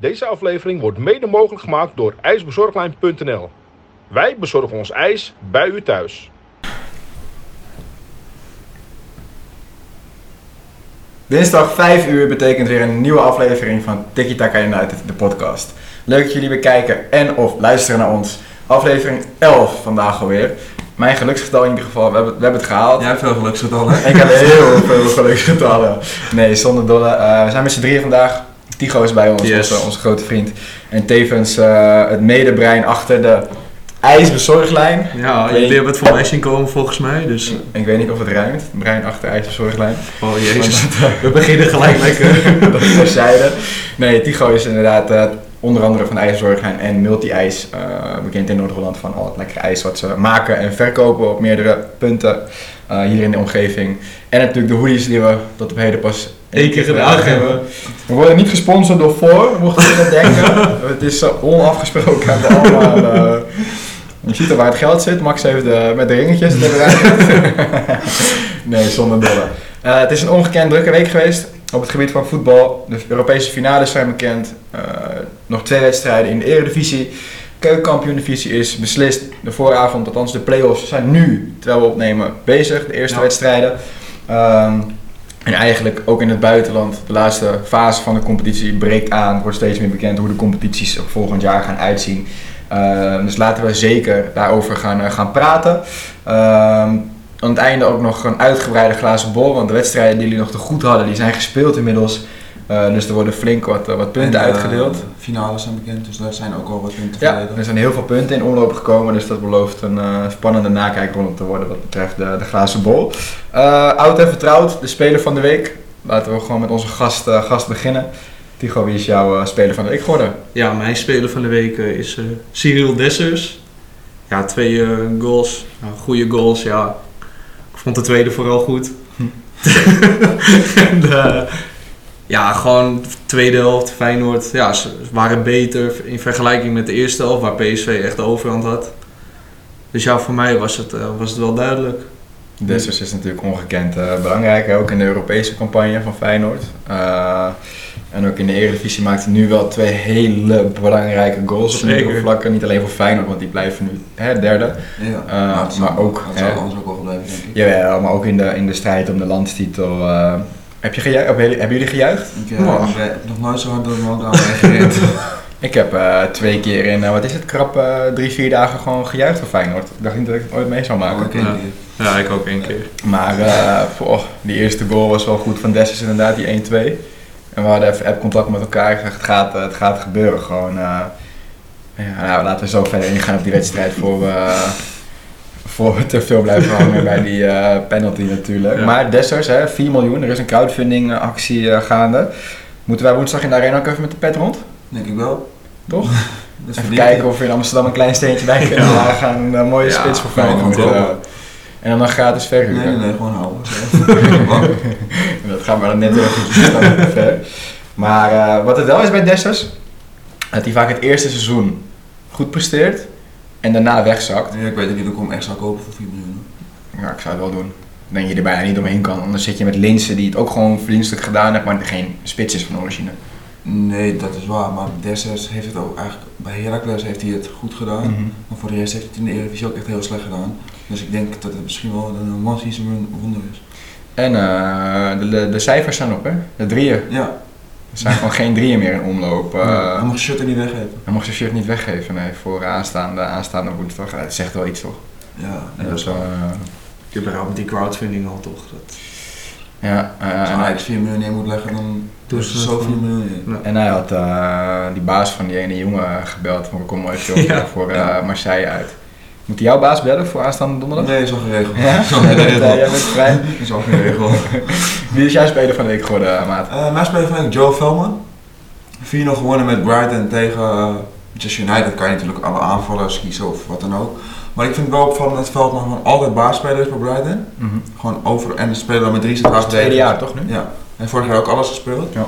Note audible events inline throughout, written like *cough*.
Deze aflevering wordt mede mogelijk gemaakt door ijsbezorglijn.nl. Wij bezorgen ons ijs bij u thuis. Dinsdag 5 uur betekent weer een nieuwe aflevering van Tiki Taka United, de podcast. Leuk dat jullie weer kijken en of luisteren naar ons. Aflevering 11 vandaag alweer. Mijn geluksgetal in ieder geval, we hebben, we hebben het gehaald. Jij hebt veel geluksgetallen. Ik heb *laughs* heel veel geluksgetallen. Nee, zonder dolle. Eh, we zijn met z'n drieën vandaag. Tigo is bij ons, Yes. onze, onze grote vriend. En tevens eh, het medebrein achter de ijsbezorglijn. Ja, jullie hebben het voorbij zien komen volgens mij, dus... Ik weet niet of het ruimt. Brein achter ijsbezorglijn. Oh jezus, we beginnen gelijk *laughs* lekker. dat is terzijde. Nee, Tigo is inderdaad eh, onder andere van de en multi-ijs. eh, bekend in Noord-Holland van al het lekkere ijs wat ze maken en verkopen op meerdere punten eh, hier in de omgeving. En natuurlijk de hoodies die we tot op heden pas Eén keer gedragen hebben. We worden niet gesponsord door Voor, mocht je dat denken. *laughs* het is eh, onafgesproken. We allemaal, eh, je ziet er waar het geld zit. Max heeft de, met de ringetjes erbij. *laughs* nee, zonder dolle. Eh, het is een ongekend drukke week geweest op het gebied van voetbal. De Europese finales zijn bekend. Eh, nog twee wedstrijden in de Eredivisie. Keukenkampioen-divisie is beslist. De vooravond, althans de play-offs, zijn nu, terwijl we opnemen, bezig. De eerste Ja. wedstrijden. Ehm, en eigenlijk ook in het buitenland, de laatste fase van de competitie breekt aan. Wordt steeds meer bekend hoe de competities volgend jaar gaan uitzien. Ehm, dus laten we zeker daarover gaan, eh, gaan praten. Ehm, aan het einde ook nog een uitgebreide glazen bol. Want de wedstrijden die jullie nog te goed hadden, die zijn gespeeld inmiddels. Eh, dus er worden flink wat, eh, wat punten En, eh, uitgedeeld. de finales zijn bekend, dus daar zijn ook al wat punten Ja, verleden. er zijn heel veel punten in omloop gekomen, dus dat belooft een eh, spannende nakijkronde te worden wat betreft de, de glazen bol. Eh, oud en vertrouwd, de speler van de week. Laten we gewoon met onze gast, eh, gast beginnen. Tigo, wie is jouw eh, speler van de week geworden? Ja, mijn speler van de week is eh, Cyril Dessers. Ja, twee eh, goals. Nou, goede goals, ja. Ik vond de tweede vooral goed. *laughs* *laughs* en, eh, ja, gewoon de tweede helft, Feyenoord, ja, ze waren beter in vergelijking met de eerste helft, waar PSV echt de overhand had. Dus ja, voor mij was het, eh, was het wel duidelijk. Dessers is natuurlijk ongekend eh, belangrijk, hè, ook in de Europese campagne van Feyenoord. Eh, en ook in de Eredivisie maakt hij nu wel twee hele belangrijke goals op meerdere vlakken. Niet alleen voor Feyenoord, want die blijven nu hè, derde. Ja, Eh, maar, het maar zal- ook, hè. anders ook wel gebleven, denk ik. Jawel, maar ook in de, in de strijd om de landstitel. Eh, heb je gejuicht? Hebben jullie, hebben jullie gejuicht? Ik eh, ben nog nooit zo hard door de gerend. *laughs* Ik heb eh, twee keer in, eh, wat is het, krap eh, drie, vier dagen gewoon gejuicht voor Feyenoord. Ik dacht niet dat ik het ooit mee zou maken. Oh, Ja. ik ook één keer. Maar eh, poh, die eerste goal was wel goed van Dessers inderdaad, die 1-2. En we hadden even app-contact met elkaar. Ik zeg, het gaat, eh, het gaat gebeuren gewoon. eh. ja, nou, laten we zo verder ingaan op die wedstrijd voor we, voor we te veel blijven hangen bij die eh, penalty natuurlijk. Ja. Maar Dessers, hè, 4 miljoen. Er is een crowdfunding eh, actie eh, gaande. Moeten wij woensdag in de arena ook even met de pet rond? Denk ik wel. Toch? *laughs* Even kijken of we in Amsterdam een klein steentje bij kunnen Ja. dragen. Een mooie Ja, spits voor Feyenoord. en dan nog gratis verhuur. Nee, nee, nee, gewoon houden. *laughs* Dat gaat maar net even ver. Maar wat het wel is bij Dessers, dat hij vaak het eerste seizoen goed presteert en daarna wegzakt. Ja, ik weet niet of ik hem echt zou kopen voor 4 miljoen. Ja, ik zou het wel doen. Ik denk dat je er bijna niet omheen kan. Anders zit je met Linsen die het ook gewoon verdienstelijk gedaan heeft, maar geen spits is van origine. Nee, dat is waar, maar Dessers heeft het ook eigenlijk, bij Heracles heeft hij het goed gedaan. Mhm. Maar voor de rest heeft hij het in de Eredivisie ook echt heel slecht gedaan. Dus ik denk dat het misschien wel een one season wonder is. En eh, de, de, de cijfers zijn op, hè? De drieën. Ja, Er zijn gewoon geen drieën meer in omloop. eh. hij mag zijn shirt er niet weggeven. hij mocht zijn shirt niet weggeven, nee, voor aanstaande, aanstaande woensdag. Dat zegt wel iets, toch? Ja, Dat dat is wel, eh, Ik heb met die crowdfunding al toch. Dat, ja, eh, Als en hij hij- Ajax 4 miljoen in moet leggen, dan Doen ze zo het 4 gewoon. miljoen in. Ja. En hij had eh, die baas van die ene jongen gebeld van kom maar even *laughs* Ja. voor eh. Marseille uit. Moet jouw baas bellen voor aanstaande donderdag? Nee, is al geregeld. Ja? *laughs* Is al *laughs* geregeld. jij bent vrij. Is al geregeld. *laughs* Wie is jouw speler van de week geworden, eh, maat? Eh mijn speler van Joe Velman. 4-0 gewonnen met Brighton tegen uh, Manchester United. Kan je natuurlijk alle aanvallers kiezen of wat dan ook. Maar ik vind het wel opvallend dat Veldman gewoon altijd baasspeler is bij Brighton. Gewoon over en dan met drie centraal Het tweede jaar toch nu? Ja. Heeft vorig jaar ook alles gespeeld. Ja.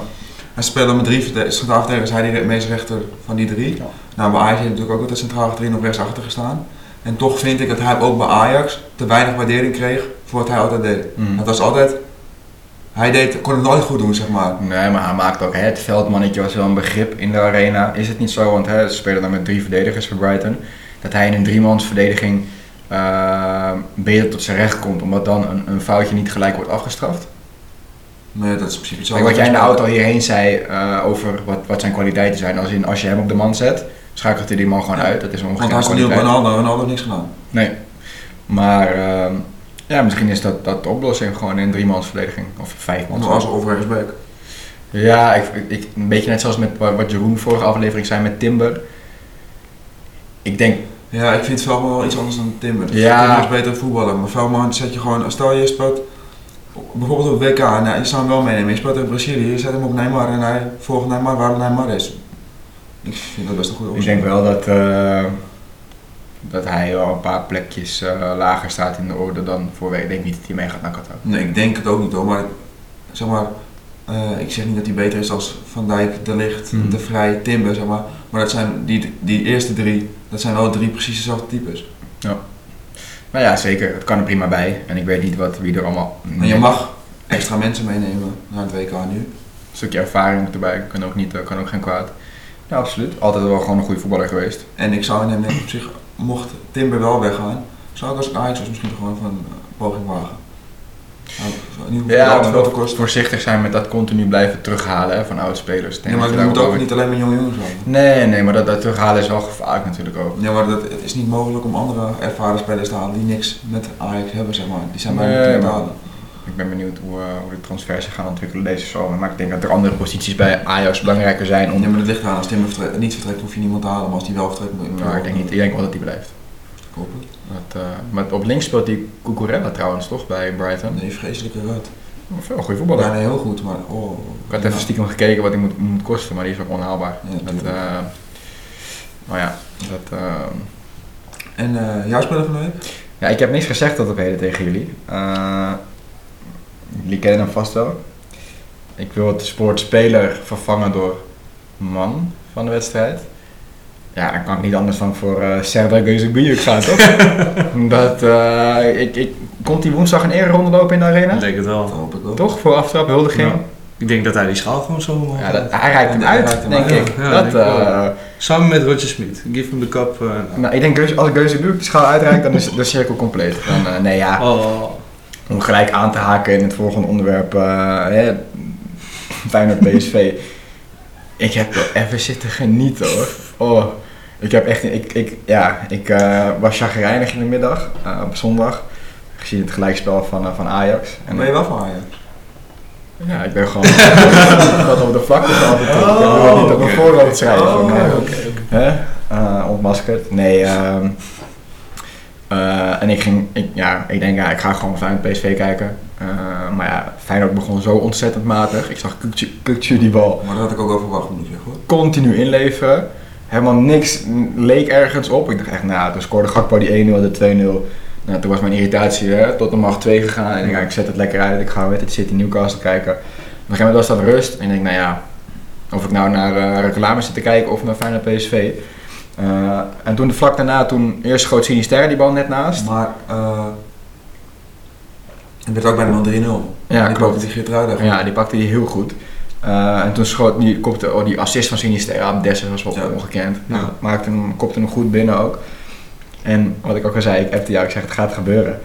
Hij speelde met drie centraal verdedigers. Hij die meest rechter van die drie. Ja. Nou, bij Ajax heeft natuurlijk ook altijd centraal achterin of rechtsachter gestaan. En toch vind ik dat hij ook bij Ajax te weinig waardering kreeg voor wat hij altijd deed. Mhm. Het was altijd, hij deed, kon het nooit goed doen, zeg maar. Nee, maar hij maakt ook hè, het veldmannetje was wel een begrip in de arena. Is het niet zo, want hè, ze spelen dan met drie verdedigers voor Brighton, dat hij in een driemansverdediging eh beter tot zijn recht komt, omdat dan een, een foutje niet gelijk wordt afgestraft? Nee, dat is zo. Kijk, wat jij in de auto hierheen zei eh, over wat, wat zijn kwaliteiten zijn, als, in, als je hem op de man zet, schakelt hij die man gewoon Ja. uit. Dat is een Want hij is nu op. Ronaldo, Ronaldo niks gedaan. Nee. Maar ehm, ja, misschien is dat, dat de oplossing gewoon in driemansverdediging of vijfmans. Als overigens back. Ja, ik, ik, een beetje net zoals met wa- wat Jeroen vorige aflevering zei met Timber. Ik denk, Ja, ik vind Veldman wel iets anders dan Timber. Ja. Timber is beter voetballen, maar Veldman zet je gewoon, stel je speelt bijvoorbeeld op WK en hij- je zou hem wel meenemen, je speelt in Brazilië, je zet hem op Neymar en hij volgt Neymar waar Neymar is. Ik vind dat best een goede ik optie. denk wel dat, eh, dat hij wel een paar plekjes eh, lager staat in de orde dan voor week. Ik denk niet dat hij mee gaat naar Qatar. Nee, ik denk het ook niet hoor, maar zeg maar, eh, ik zeg niet dat hij beter is als Van Dijk, De Ligt, Mhm. De Vrij, Timber, zeg maar. Maar dat zijn die, die eerste drie, dat zijn wel drie precies dezelfde types. Maar ja, zeker. Het kan er prima bij. En ik weet niet wat, wie er allemaal... En je mag extra mensen meenemen naar het WK nu. Een stukje ervaring erbij. Kan ook, niet, kan ook geen kwaad. Ja, absoluut. Altijd wel gewoon een goede voetballer geweest. En ik zou hem op zich, mocht Timber wel weggaan, zou ik als Ajax was misschien gewoon van een poging wagen. Nou, in Ja, wel het kosten. voorzichtig zijn met dat continu blijven terughalen hè, van oud-spelers. Ik denk Ja, maar je moet ook niet alleen met jonge jongens houden. Nee, nee, maar dat, dat terughalen is wel gevaarlijk natuurlijk ook. Ja, maar dat, het is niet mogelijk om andere ervaren spelers te halen die niks met Ajax hebben, zeg maar. Die zijn bijna Nee, niet te maar- halen. Ik ben benieuwd hoe, eh, hoe de transfers zich gaan ontwikkelen deze zomer. Maar ik denk dat er andere posities bij Ajax belangrijker zijn om... Ja, maar dat ligt eraan. Als vertre- niet vertrekt, hoef je niemand te halen. Maar als die wel vertrekt, moet je Nou, ik denk niet. Ik denk wel dat hij blijft. Hopelijk. Dat, eh, maar op links speelt die Cucurella trouwens toch bij Brighton. Nee, vreselijke ruit. Veel goede voetballer. Ja, nee, heel goed, maar oh. Ik had even stiekem gekeken wat hij moet, moet kosten, maar die is ook onhaalbaar. Ja, dat, eh, maar ja, dat, eh, En jouw speler van de week? ja, ik heb niks gezegd tot op heden tegen jullie. Jullie kennen hem vast wel. Ik wil het woord speler vervangen door man van de wedstrijd. Ja, dan kan ik niet anders dan voor uh, Serdar Gözübüyük gaan, toch? *laughs* dat, eh, ik, ik, komt die woensdag een ereronde lopen in de arena? Ik denk het Dat wel. hoop ik wel. Toch? Voor aftrap, huldiging? Ja. Ik denk dat hij die schaal gewoon zo Ja, dat, hij reikt hem uit, hem denk uit. ik. Ja, dat, denk ik eh, Samen met Roger Smit. Give hem de kap. eh, nou, ik denk als Gözübüyük de schaal uitreikt, dan is de cirkel compleet. Dan, eh, nee ja, oh. Om gelijk aan te haken in het volgende onderwerp, eh hè, Feyenoord *laughs* PSV. Ik heb er even zitten genieten hoor. Oh, ik heb echt, ik, ik, ja, ik eh, was chagrijnig in de middag, eh, op zondag, gezien het gelijkspel van, van Ajax. En ben je wel van Ajax? Ja, ik ben gewoon *laughs* wat op de vlakte toe. ik wil niet op mijn voorhoofd schrijven. Oh, ontmaskerd. Nee, ehm eh, en ik ging, ik, ja, ik denk, ja, ik ga gewoon Feyenoord PSV kijken. Eh, maar ja, Feyenoord begon zo ontzettend matig. Ik zag Kukcu die bal Maar daar had ik ook wel verwacht, moet ik zeggen hoor. continu inleveren. Helemaal niks leek ergens op. Ik dacht echt, nou, toen scoorde Gakpo die 1-0, de 2-0. Nou, toen was mijn irritatie hè, tot de macht 2 gegaan. En ik ja, ik zet het lekker uit. Ik ga weet het City Newcastle kijken. Op een gegeven moment was dat rust. En ik denk, nou ja, of ik nou naar uh, reclame zit te kijken of naar Feyenoord PSV. Uh, en toen vlak daarna, toen eerst schoot Sinister die bal net naast. Maar uh, het werd ook bijna 0-3-0. Ja, die klopt. die Geertruida. Ja, die pakte hij heel goed. Uh, en toen schoot die, kopte, oh, die assist van Sinister aan Dessen was wel ja. ongekend. Ja. Nou, maakte hem, kopte hem goed binnen ook. En wat ik ook al zei, ik appte jou, ik zeg het gaat gebeuren.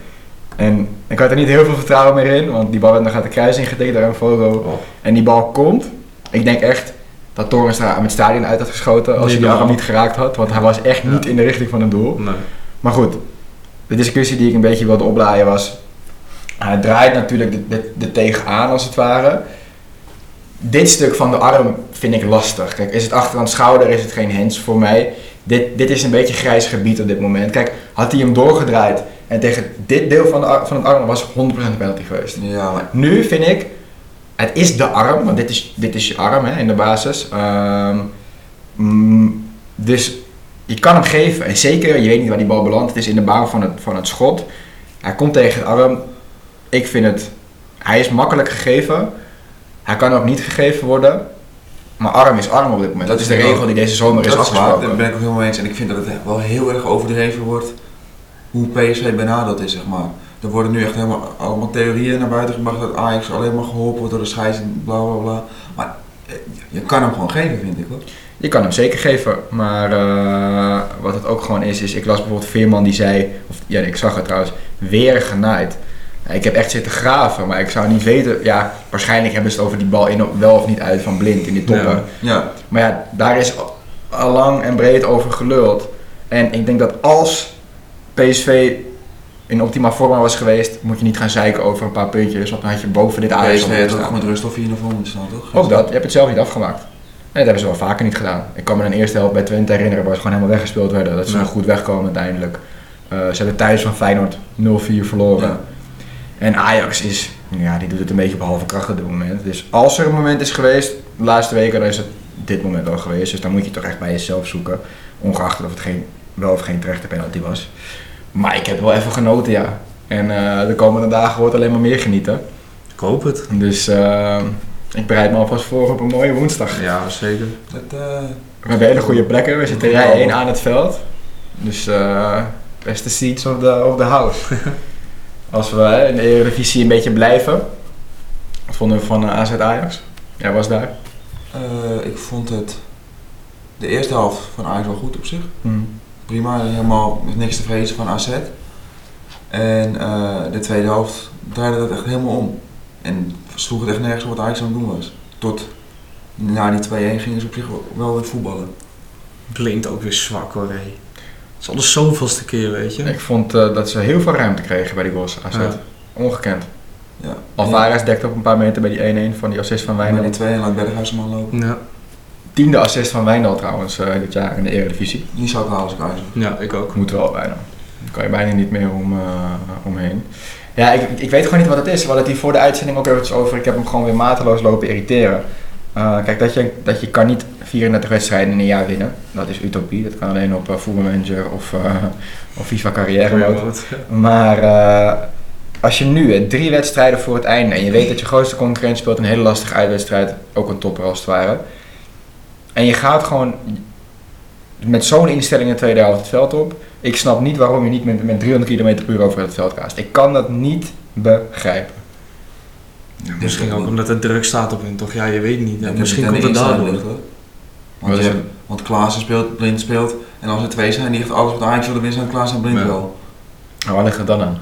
En ik had er niet heel veel vertrouwen meer in, want die bal werd nog de kruis ingetikt door een foto. Oh. En die bal komt. Ik denk echt dat Torenstra hem het stadion uit had geschoten als Nee, hij die arm niet geraakt had. Want hij was echt Ja. niet in de richting van het doel. Nee. Maar goed, de discussie die ik een beetje wilde oplaaien was... Hij draait natuurlijk de, de, de tegenaan als het ware. Dit stuk van de arm vind ik lastig. Kijk, is het achter aan het schouder, is het geen hands voor mij. Dit, dit is een beetje grijs gebied op dit moment. Kijk, had hij hem doorgedraaid en tegen dit deel van, de, van het arm was 100% penalty geweest. Ja, maar Nu vind ik, het is de arm, want dit is, dit is je arm hè, in de basis. Ehm, mm, dus je kan hem geven. En zeker, je weet niet waar die bal belandt. Het is in de baan van het, van het schot. Hij komt tegen de arm. Ik vind het, hij is makkelijk gegeven. Hij kan ook niet gegeven worden. Maar arm is arm op dit moment. Dat is de regel die deze zomer is waar, daar afgesproken. ben ik ook helemaal eens. En ik vind dat het wel heel erg overdreven wordt hoe PSV benaderd is, zeg maar. Er worden nu echt helemaal allemaal theorieën naar buiten gebracht dat Ajax alleen maar geholpen wordt door de scheids en bla bla bla. Maar eh, je kan hem gewoon geven, vind ik hoor. Je kan hem zeker geven, maar eh, wat het ook gewoon is, is ik las bijvoorbeeld Veerman die zei, of ja, ik zag het trouwens, weer genaaid. Ik heb echt zitten graven, maar ik zou niet weten, ja, waarschijnlijk hebben ze het over die bal in, wel of niet uit van blind in die toppen. Ja. Ja, Maar ja, daar is al- al lang en breed over geluld. En ik denk dat als PSV in optimaal vorm was geweest, moet je niet gaan zeiken over een paar puntjes, want dan had je boven dit Ajax al heeft ook staan. met rust of 4 naar voren staan, toch? Ook dat, je hebt het zelf niet afgemaakt. Nee, dat hebben ze wel vaker niet gedaan. Ik kan me een eerste helft bij Twente herinneren waar ze gewoon helemaal weggespeeld werden. Dat ze Ja. nog goed wegkomen uiteindelijk. Eh, ze hebben thuis van Feyenoord 0-4 verloren. Ja. En Ajax is, ja, die doet het een beetje behalve kracht op dit moment. Dus als er een moment is geweest, de laatste weken, dan is het dit moment wel geweest. Dus dan moet je toch echt bij jezelf zoeken. Ongeacht of het geen, wel of geen terechte penalty was. Maar ik heb wel even genoten, ja. En eh, de komende dagen wordt alleen maar meer genieten. Ik hoop het. Dus eh, ik bereid me alvast voor op een mooie woensdag. Ja, zeker. Dat, eh, We hebben hele goede plekken. We zitten rij 1 aan het veld. Dus eh beste seats of the, of the house. *laughs* Als we in de Eredivisie een beetje blijven. Wat vonden we van AZ Ajax? Jij was daar. eh, ik vond het de eerste helft van Ajax wel goed op zich. Hm. Prima, helemaal met niks te vrezen van AZ. En eh, de tweede helft draaide dat echt helemaal om. En sloeg het echt nergens op wat Ajax aan het doen was. Tot na die 2-1 gingen ze op zich wel- wel weer voetballen. Blind ook weer zwak hoor, hé. Het is al de zoveelste keer, weet je. Ik vond eh, dat ze heel veel ruimte kregen bij die goals AZ. Ja. Ongekend. Ja. Alvarez dekte op een paar meter bij die 1-1 van die assist van En bij die Wijndal. 2 laat Berghuis hem aan lopen. Ja, Tiende assist van Wijndal trouwens eh, dit jaar in de Eredivisie. Die zou ik halen als ik ja ik ook. Moet wel bijna. Daar kan je bijna niet meer om, eh, omheen. Ja, ik, ik weet gewoon niet wat het is. We hadden het hier voor de uitzending ook eventjes over. Ik heb hem gewoon weer mateloos lopen irriteren. Eh, kijk, dat je, dat je kan niet 34 wedstrijden in een jaar winnen. Dat is utopie. Dat kan alleen op uh, voetbalmanager of, eh of FIFA carrière mode. Maar eh, als je nu drie wedstrijden voor het einde en je weet dat je grootste concurrent speelt een hele lastige uitwedstrijd, ook een topper als het ware. En je gaat gewoon met zo'n instelling in de tweede helft het veld op. Ik snap niet waarom je niet met, met 300 km per uur over het veld kaast. Ik kan dat niet begrijpen. Misschien ook omdat het druk staat op hun, toch? Ja, je weet niet. Ja, misschien komt het aan de daardoor. Want, je- want Klaassen speelt, Blind speelt. En als er twee zijn, die heeft alles wat Ajax wilde winnen, zijn Klaassen en Blind Ja. wel. Nou, waar ligt het dan aan?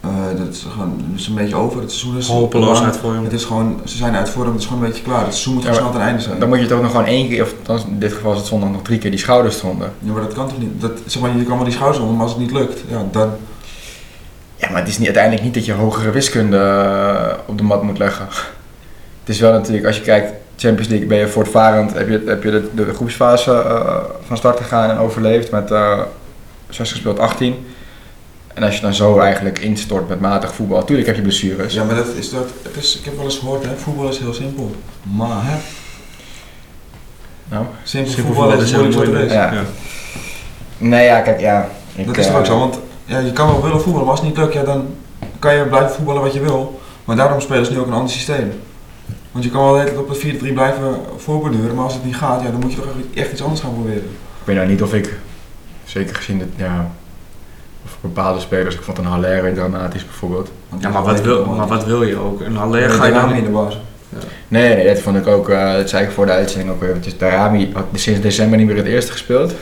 Eh, dat is gewoon dat is een beetje over. Het seizoen is Hopeloos uit. Het is gewoon, ze zijn uit vorm, het is gewoon een beetje klaar. Het seizoen moet Ja, snel ten einde zijn. Dan moet je toch nog gewoon één keer, of althans in dit geval is het zondag nog drie keer die schouders stonden. Ja, maar dat kan toch niet? Dat, zeg maar, je kan wel die schouders onder, maar als het niet lukt, ja, dan... Ja, maar het is niet, uiteindelijk niet dat je hogere wiskunde eh, op de mat moet leggen. Het is wel natuurlijk, als je kijkt, Champions League ben je voortvarend, heb je, heb je de, de groepsfase eh, van start gegaan en overleefd met eh 6 gespeeld 18. En als je dan zo eigenlijk instort met matig voetbal, natuurlijk heb je blessures. Ja, maar dat is dat, het is, ik heb wel eens gehoord, hè, voetbal is heel simpel. Maar, hè, Nou, simpel, Simpel voetbal is heel moeilijk. Ja. Ja. nee ja, kijk, ja. ik, Dat is toch eh, ook zo, want ja, je kan wel willen voetballen, maar als het niet lukt, ja, dan kan je blijven voetballen wat je wil. Maar daarom spelen ze nu ook een ander systeem. Want je kan wel de hele tijd op het 4-3 blijven voorborduren, maar als het niet gaat, ja, dan moet je toch echt- echt iets anders gaan proberen. Ik weet nou niet of ik, zeker gezien het, ja, of bepaalde spelers, ik vond een Haller weer dramatisch bijvoorbeeld. Ja, maar wat, wil, maar wat wil je ook? Een Ja, Haller ga je dan in de bas. Nee, nee, dat vond ik ook, eh, dat zei ik voor de uitzending ook weer. Het is Darami had sinds december niet meer het eerste gespeeld.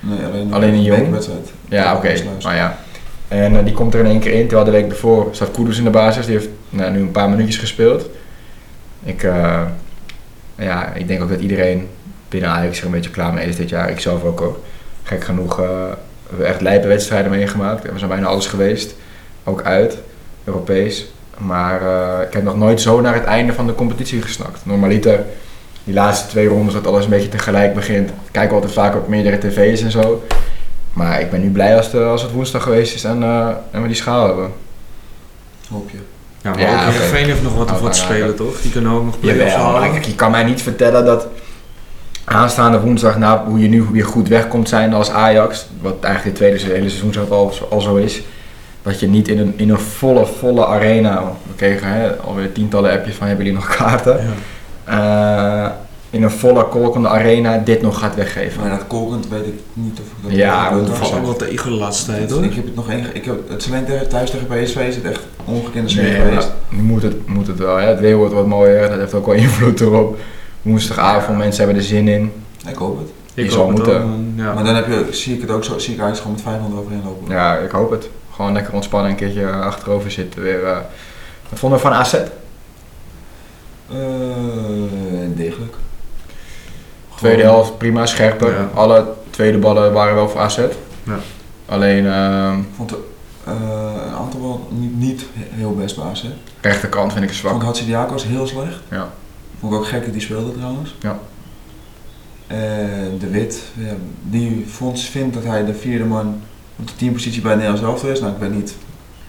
Nee, alleen, Alleen een jong? wedstrijd. Ja, oké, maar ja. En eh, die komt er in één keer in, terwijl de week ervoor staat Kudus in de basis. Die heeft nou, nu een paar minuutjes gespeeld. Ik, eh, ja, ik denk ook dat iedereen binnen Ajax er een beetje klaar mee is dit jaar. Ik zelf ook hoor. Gek genoeg hebben echt lijpe wedstrijden meegemaakt. We zijn bijna alles geweest. Ook uit, Europees. Maar eh, ik heb nog nooit zo naar het einde van de competitie gesnakt. Normaliter, die laatste twee rondes dat alles een beetje tegelijk begint. Ik kijk altijd vaak op meerdere tv's en zo. Maar ik ben nu blij als, de, als het woensdag geweest is en, eh, en we die schaal hebben. Hoop je. Ja, maar Ja, ook heeft nog wat te maar spelen, toch? Die kunnen ook nog play-offs halen. kijk, je kan mij niet vertellen dat aanstaande woensdag, nou, hoe je nu weer goed weg komt zijn als Ajax, wat eigenlijk de tweede hele seizoen zo al, al zo is, dat je niet in een, in een volle, volle arena, we kregen hè, alweer tientallen appjes van hebben jullie nog kaarten, Ja. Eh, in een volle kolkende arena dit nog gaat weggeven. Maar dat kolkend weet ik niet of ik dat Ja, dat was. ook wel tegen de laatste tijd hoor. Ik heb het nog één. Ik heb het is alleen thuis tegen PSV is het echt ongekende sfeer Nee, geweest. nu moet het, moet het wel. Hè? Het weer wordt wat mooier, dat heeft ook wel invloed erop. Woensdagavond, mensen hebben er zin in. Ik hoop het. Ik zal het moeten. Ja. Maar dan heb je, zie ik het ook zo, zie ik Ajax gewoon met 500 overheen lopen. Ja, ik hoop het. Gewoon lekker ontspannen, een keertje achterover zitten weer. eh. Wat vonden we van AZ? Eh, degelijk. Tweede helft prima, scherper. Ja. Alle tweede ballen waren wel voor AZ. Ja. Alleen ehm, Ik vond eh, een aantal wel niet, niet heel best bij AZ. rechterkant vind ik Ik zwak. vond Hatsidiakos heel slecht. Ja. Vond ik ook gek dat die speelde trouwens. Ja. En De Wit, ja, die vond, vindt dat hij de vierde man op de teampositie bij Nederlands elftal is. Nou, ik weet niet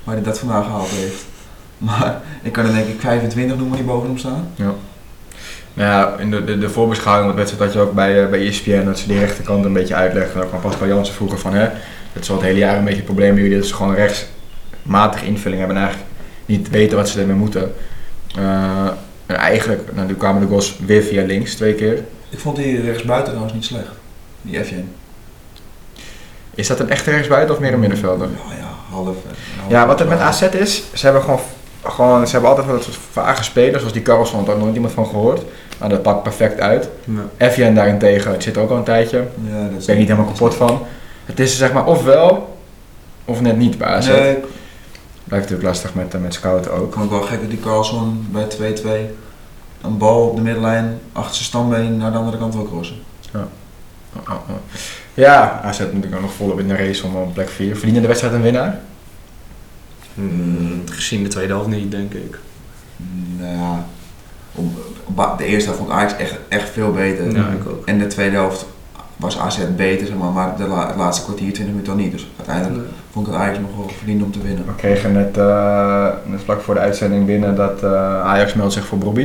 waar hij dat vandaan gehaald heeft. *laughs* Maar ik kan er denk ik 25 noemen die boven hem staan. Nou ja, in de, de, de voorbeschouwing op de wedstrijd had je ook bij, eh, bij ESPN dat ze die rechterkant een beetje uitleggen. En ook van Pascal Jansen vroeger van hè, dat is al het hele jaar een beetje het probleem bij jullie. Dat ze gewoon rechtsmatige invulling hebben en eigenlijk niet weten wat ze ermee moeten. Eh, en eigenlijk, nou, nu kwamen de goals weer via links twee keer. Ik vond die rechtsbuiten trouwens niet slecht. Die Efjen. Is dat een echte rechtsbuiten of meer een middenvelder? Ja, ja, half. eh, half- Ja, wat het met AZ is, ze hebben gewoon, gewoon ze hebben altijd wel dat soort vage spelers, zoals die Carlson, daar had nooit iemand van gehoord. Maar dat pakt perfect uit. Ja. Evian daarentegen, het zit ook al een tijdje. Ja, dat Ik ben niet helemaal kapot van. Het is zeg maar ofwel of net niet bij AZ. Nee, Blijft natuurlijk lastig met, eh, met scouten ook. ik vond het wel gek dat die Carlson bij 2-2 een bal op de middenlijn achter zijn stambeen naar de andere kant wil crossen. Oh, oh, oh. Ja, AZ natuurlijk ook nog volop in de race om op plek 4. Verdienen de wedstrijd een winnaar? Mm, gezien de tweede helft niet, denk ik. Nou ja, de eerste helft vond ik Ajax echt, echt veel beter. Ja, ik ook. En de tweede helft was AZ beter, zeg maar, maar de la- het laatste kwartier, 20 minuten al niet. Dus uiteindelijk Nee. Vond ik het Ajax nog wel verdiend om te winnen. We kregen net, eh, net vlak voor de uitzending binnen dat eh, Ajax meldt zich voor Bobby.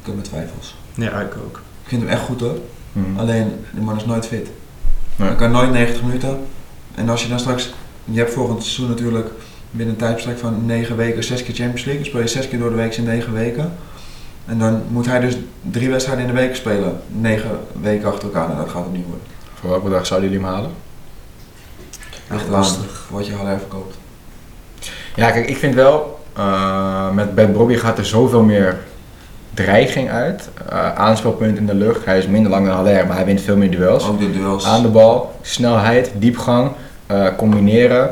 Ik heb mijn twijfels. Ja, ik ook. Ik vind hem echt goed hoor, Mhm. alleen die man is nooit fit. Nee. Hij kan nooit 90 minuten. En als je dan straks, je hebt volgend seizoen natuurlijk binnen een tijdsbestek van 9 weken 6 keer Champions League. Dan speel je 6 keer door de week in 9 weken. En dan moet hij dus drie wedstrijden in de week spelen. 9 weken achter elkaar. Nou, dat gaat hem niet worden. Voor welke dag zouden jullie hem halen? Echt lastig. Wat je Haller verkoopt. Ja, kijk, ik vind wel, eh, met Bad Bobby gaat er zoveel meer dreiging uit. Eh aanspelpunt in de lucht. Hij is minder lang dan Haller, maar hij wint veel meer duels. Ook de duels. Aan de bal, snelheid, diepgang, eh, combineren.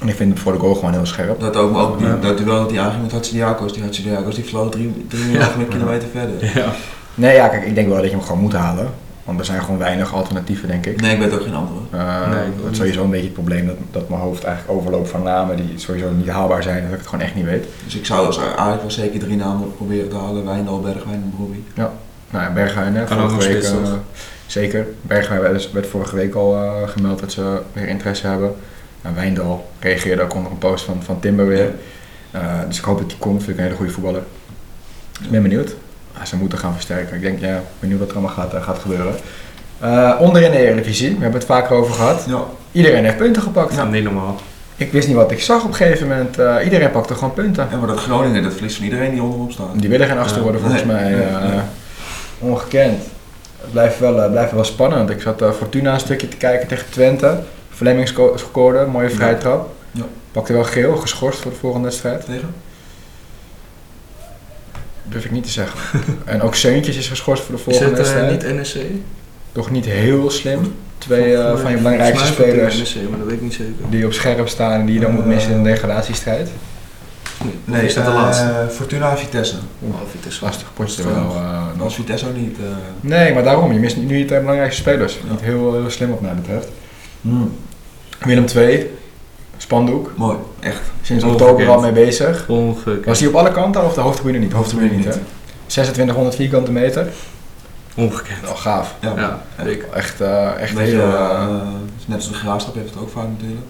En ik vind hem voor de goal gewoon heel scherp. Dat ook, maar ook die, Ja. dat duel dat hij aanging met Hatsidiakos. Die Hatsidiakos die vloog *laughs* 3,5 kilometer verder. Ja. Nee, ja, kijk, ik denk wel dat je hem gewoon moet halen. Want er zijn gewoon weinig alternatieven, denk ik. Nee, ik weet ook geen andere. Eh, Nee, dat is sowieso een beetje het probleem dat, dat mijn hoofd eigenlijk overloopt van namen die sowieso niet haalbaar zijn. Dat ik het gewoon echt niet weet. Dus ik zou als Ajax wel zeker drie namen proberen te halen. Wijndal, Bergwijn en Brobbey. Nou ja, Berghuin, hè, Kan ook vorige nog week. eh, zeker. Berghuin werd, werd vorige week al eh, gemeld dat ze weer interesse hebben. En Wijndal reageerde ook onder een post van, van Timber weer. Eh, dus ik hoop dat hij komt. Vind ik een hele goede voetballer. Dus ik ben benieuwd. Ah, ze moeten gaan versterken. Ik denk, ja, benieuwd wat er allemaal gaat, eh, gaat gebeuren. Eh onderin de Eredivisie, we hebben het vaker over gehad. Ja. Iedereen heeft punten gepakt. Ja, niet normaal. Ik wist niet wat ik zag op een gegeven moment. Eh, iedereen pakte gewoon punten. En maar dat Groningen, dat verliest van iedereen die onderop staat. Die willen geen achtste Ja. worden volgens Nee. mij. Nee. eh, ongekend. Het blijft wel, blijft wel spannend. Ik zat eh, Fortuna een stukje te kijken tegen Twente. Fleming sco- scoorde, mooie Ja. vrije trap. Ja. Pakte wel geel, geschorst voor de volgende wedstrijd. Tegen? Durf ik niet te zeggen. *laughs* en ook Seuntjes is geschorst voor de Is volgende het eh, wedstrijd. niet NSC? Toch niet heel slim. Twee eh, van je belangrijkste is het spelers NSC, maar dat weet ik niet zeker. die op scherp staan en die je dan moet missen in de degradatiestrijd. Nee, is dat de eh, laatste? Fortuna Vitesse. Oh, Vitesse. Lastig potje wel. eh. Als Vitesse ook niet. eh, Nee, maar daarom. Je mist nu je twee belangrijkste spelers. Ja. Niet heel, heel slim wat mij betreft. Willem II, spandoek. mooi, echt. Sinds oktober al mee bezig. Ongekend. Was hij op alle kanten of de hoofdtribune niet? Hoofdtribune niet, hè? 2600 vierkante meter. Ongekend. Wel gaaf. Ja, Ja, ik. Echt, eh, echt je, heel... eh, eh, net als de graafstad heeft het ook vaak natuurlijk.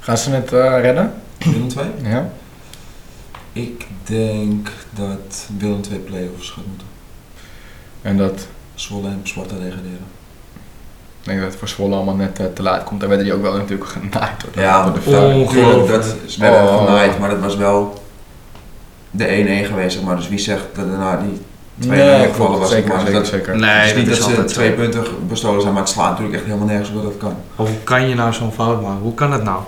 gaan ze het eh, redden? Willem 2. Ja. Ik denk dat Willem 2 play-offs gaat moeten. En dat... Zwolle en Sparta degraderen. Ik denk dat het voor Zwolle allemaal net eh, te laat komt. Daar werden die ook wel natuurlijk *laughs* genaaid door de, Ja, door de. Ongelooflijk. Dat is werden Oh. genaaid, maar dat was wel de 1-1 geweest, zeg maar. Dus wie zegt dat daarna die twee gevallen was zeker, maar. zeker, dat, zeker. Nee, het is niet dat dat ze altijd twee zo. punten bestolen zijn, maar het slaat natuurlijk echt helemaal nergens op dat het kan. Hoe kan je nou zo'n fout maken? Hoe kan dat nou?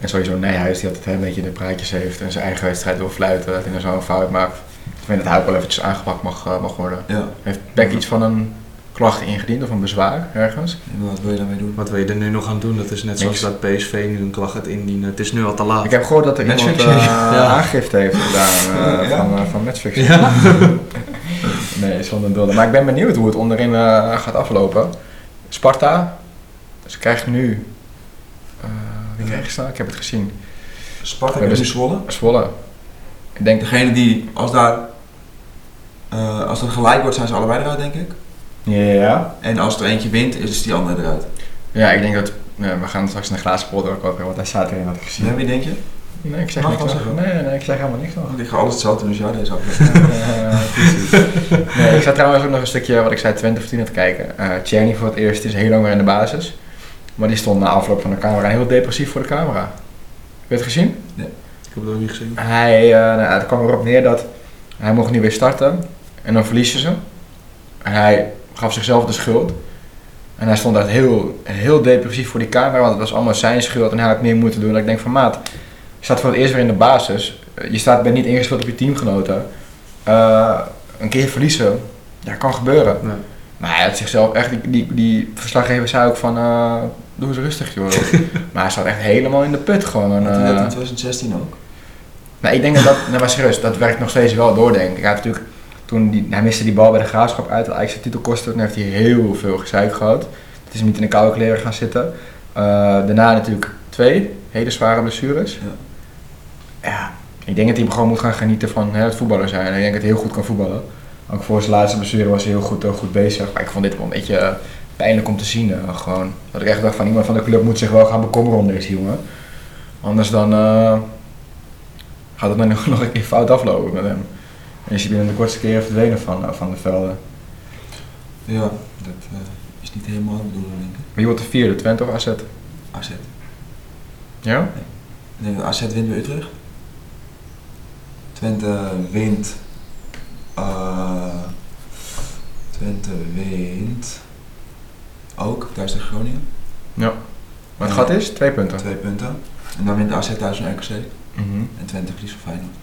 En sowieso Nijhuis die altijd hè, een beetje de praatjes heeft en zijn eigen wedstrijd wil fluiten, dat hij dan zo'n fout maakt. Ik vind dat hij ook wel eventjes aangepakt mag, eh, mag worden. Ja, Heeft Beck iets van een klacht ingediend of een bezwaar ergens? en wat wil je daarmee doen? Wat wil je er nu nog aan doen? Dat is net zoals dat PSV nu een klacht gaat indienen. Het is nu al te laat. Ik heb gehoord dat er iemand Matchfixing. eh, *laughs* Ja. aangifte heeft gedaan eh, Ja. van, uh, van. Ja. *laughs* Nee, zonder dulden. Maar ik ben benieuwd hoe het onderin eh, gaat aflopen. Sparta, ze krijgen nu... eh wie Ja. krijgen ze nou? Ik heb het gezien. Sparta nu Zwolle. Zwolle. Ik denk... Degene die, als daar, eh, als het gelijk wordt, zijn ze allebei eruit, denk ik. Ja. En als er eentje wint, is die andere eruit. Ja, ik denk dat... ja, we gaan straks in de glazen pot ook over, want hij staat erin, had ik gezien. Ja, wie denk je? Nee, ik zeg Mag niks nog. Nee, nee, ik zeg helemaal niks nog. Want ik ga alles hetzelfde doen als jou deze aflevering. *laughs* Eh, precies. nee, ik zat trouwens ook nog een stukje, wat ik zei, Twente Fortuna te kijken. Eh Tjerni voor het eerst is heel lang weer in de basis. Maar die stond na afloop van de camera heel depressief voor de camera. Heb je het gezien? Ik heb het ook niet gezien. Hij, eh nou, het kwam erop neer dat hij mocht nu weer starten. En dan verliezen ze. En hij gaf zichzelf de schuld. En hij stond daar heel, heel depressief voor die camera, want het was allemaal zijn schuld en hij had meer moeten doen. En ik denk van maat, je staat voor het eerst weer in de basis. Je staat, bent niet ingespeeld op je teamgenoten. Eh, een keer verliezen, ja, kan gebeuren. Nee. Maar hij had zichzelf echt, die, die, die verslaggever zei ook van, eh, doe eens rustig joh. *laughs* maar hij zat echt helemaal in de put gewoon. En, dat eh, in 2016 ook? nou, ik denk dat dat, nou maar serieus, dat werkt nog steeds wel door, denk ik. Hij, had natuurlijk, toen die, hij miste die bal bij de graafschap uit, dat eigenlijk zijn titel kostte. Toen heeft hij heel veel gezeik gehad. Het is hem niet in de koude kleren gaan zitten. Eh, daarna natuurlijk twee hele zware blessures. Ja. Ja, ik denk dat hij gewoon moet gaan genieten van hè, het voetballer zijn. En ik denk dat hij heel goed kan voetballen. Ook voor zijn laatste blessure was hij heel goed, heel goed bezig. Maar ik vond dit wel een beetje eh, pijnlijk om te zien. gewoon. Dat ik echt dacht van iemand van de club moet zich wel gaan bekommeren om deze jongen. Anders dan eh, gaat het dan *laughs* nog, nog een keer fout aflopen met hem. En is hij binnen de kortste keren verdwenen van, eh, van de velden. Ja, dat eh, is niet helemaal de bedoeling, denk ik. Wie wordt de vierde, Twente of AZ? AZ. Ja? Denk dat AZ wint bij Utrecht. Twente wint. eh, Twente wint. Ook thuis tegen Groningen. Maar het gat is twee punten. Twee punten. En dan wint AZ thuis van RKC. Mhm. En Twente verliest van Feyenoord.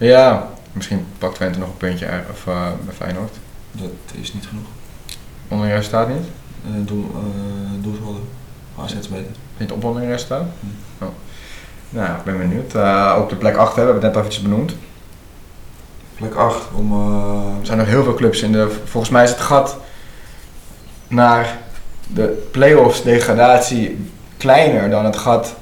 Ja, misschien pakt Twente nog een puntje of, eh, bij Feyenoord. Dat is niet genoeg. Onderin resultaat niet? Uh, doel, uh, doelscholden. AZ is beter. Niet op onderin resultaat? Hm. Oh. Nou, ik ben benieuwd. Eh, op de plek 8 hebben we het net eventjes benoemd. Plek 8 om. eh, Er zijn nog heel veel clubs in de. Volgens mij is het gat naar de play-offs degradatie kleiner dan het gat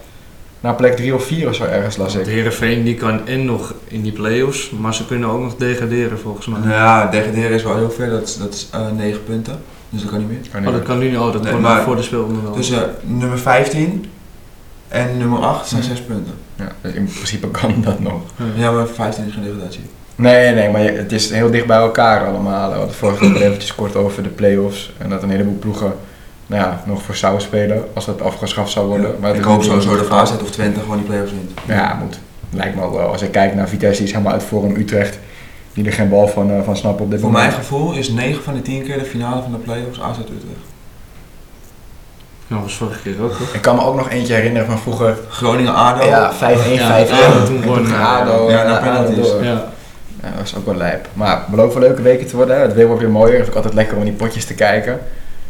naar plek 3 of 4 of zo ergens las De ik. Heerenveen die kan en nog in die play-offs, maar ze kunnen ook nog degraderen volgens mij. ja, degraderen is wel heel ver. Dat is, dat is eh, 9 punten. Dus dat kan niet meer. Kan Oh, niet dat kan nu niet. Oh, dat Nee, kon maar voor de speelronde wel. Tussen nummer 15 en nummer 8 zijn Hm. 6 punten. Ja, dus in principe kan dat nog. Ja, maar 15 is geen degradatie. Nee, nee, maar je- het is heel dicht bij elkaar allemaal. We hadden vorige keer eventjes kort over de play-offs. En dat een heleboel ploegen nou ja, nog voor zouden spelen als dat afgeschaft zou worden. Ja. Maar ik hoop sowieso dat. AZ of Twente gewoon die play-offs wint. Ja, moet. Lijkt me ook wel. Als ik kijk naar Vitesse, die is helemaal uit vorm. Utrecht, die er geen bal van, eh, van snappen op dit Voor moment. mijn gevoel is 9 van de 10 keer de finale van de play-offs AZ Utrecht. Ja, dat was vorige keer ook toch? Ik kan me ook nog eentje herinneren van vroeger. Groningen ADO. Ja, 5-1, Ja, 5 ja, toen won, ging ja, ADO. ja, en naar penalties. Ja. Ja, dat was ook wel lijp. Maar het belooft wel leuke weken te worden. hè. Het weer wordt weer mooier. Het is ook altijd lekker om die potjes te kijken.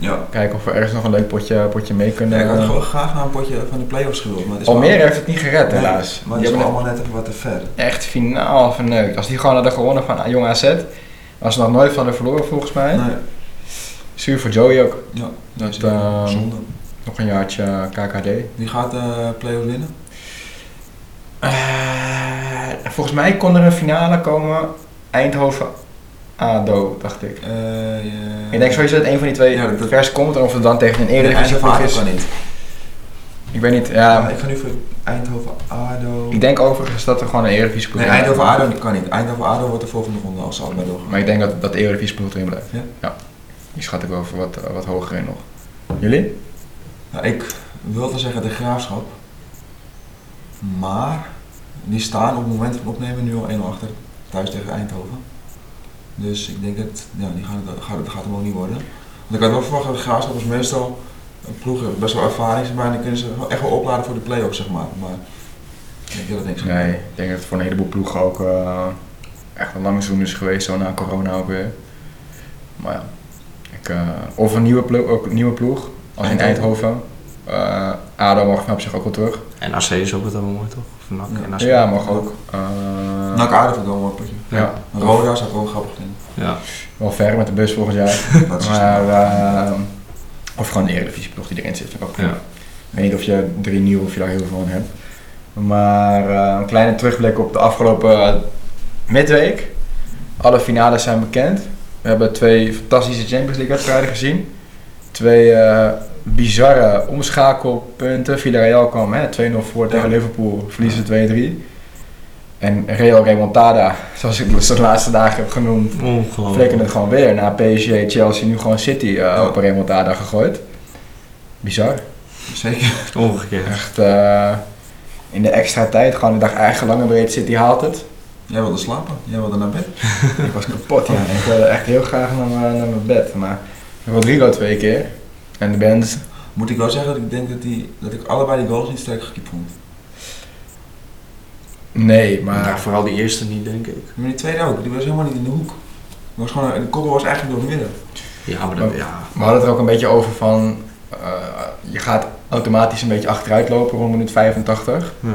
Ja. Kijken of we ergens nog een leuk potje, potje mee Ja, kunnen. ik had gewoon graag naar een potje van de play-offs gewild. Maar is Almere heeft het niet gered, Nee, helaas. Maar Die is hebben allemaal net even wat te ver. echt finaal verneukt. Als die gewoon hadden gewonnen van Jong AZ, was ze nog nooit van de verloren volgens mij. Nee. Zuur voor Joey ook. Ja, Dat, zeker. ehm, zonde. Nog een jaartje KKD. Wie gaat de play-offs winnen? Eh, volgens mij kon er een finale komen. Eindhoven ADO, dacht ik. Eh, je- Ik denk sowieso dat een van die twee Ja, dat- vers komt. En of het dan tegen een eerder Eindhoven ADO is. niet. Ik weet niet. Ja, Ja, ik ga nu voor Eindhoven ADO. ik denk overigens dat er gewoon een Eredivisie Nee, Eindhoven ADO kan niet. Eindhoven ADO wordt de volgende ronde als ze allebei doorgaan. Maar ik denk dat, dat de Eredivisie ploeg erin blijft. Ja? Die schat ik wel voor wat, wat hoger in nog. Jullie? Ja, ik wilde zeggen de graafschap. Maar die staan op het moment van opnemen nu al 1 achter. Thuis tegen Eindhoven. Dus ik denk dat ja, die gaan, het- gaat, het gaat hem ook niet worden. Want ik had wel verwacht dat de Graafschap meestal een ploeg best wel ervaring, zeg maar, dan kunnen ze echt wel opladen voor de play-offs, zeg maar. Maar ik denk dat niks Nee, ik denk dat het voor een heleboel ploegen ook eh, echt een lang seizoen is geweest, zo na corona ook weer. Maar ja, ik, eh, of een nieuwe ploeg, ook een nieuwe ploeg als in Eindhoven. Eindhoven. Eh ADO mag van op zich ook wel terug. En AC is ook wel mooi, toch? NAC Ja. en AC. Ja, mag ook. Eh, Nou, ik aardig ik wel een mooi potje. ja, Roda zou ik wel grappig vinden. Ja. wel ver met de bus volgend jaar. *laughs* Maar, eh, of gewoon de Eredivisie-ploeg die erin zit, vind ik ook. Ja. Ik weet niet of je drie nieuwe of je daar heel veel van hebt. Maar eh, een kleine terugblik op de afgelopen eh, midweek. Alle finales zijn bekend. We hebben twee fantastische Champions League wedstrijden gezien. Twee eh, bizarre omschakelpunten. Villarreal kwam hè, 2-0 voor tegen. Liverpool, verliezen 2-3. En Real Remontada, zoals ik het de laatste dagen heb genoemd, flikken het gewoon weer. Na PSG, Chelsea, nu gewoon City eh, Ja. op een remontada gegooid. Bizar. Zeker. *laughs* Ongekend. Echt eh, in de extra tijd, gewoon ik dacht eigenlijk lang en breed City haalt het. Jij wilde slapen, jij wilde naar bed. *laughs* ik was kapot, ja. Ik wilde echt heel graag naar mijn, naar mijn bed. Maar Rodrigo twee keer. En de band, Moet ik wel zeggen dat ik denk dat, die, dat ik allebei die goals niet sterk gekiept vond. nee, maar vooral die eerste niet, denk ik. Maar die tweede ook, die was helemaal niet in de hoek. Die was gewoon, de koppel was eigenlijk door het midden. Ja, maar dat, ja. we hadden het er ook een beetje over van, eh, je gaat automatisch een beetje achteruit lopen rond minuut 85. ja.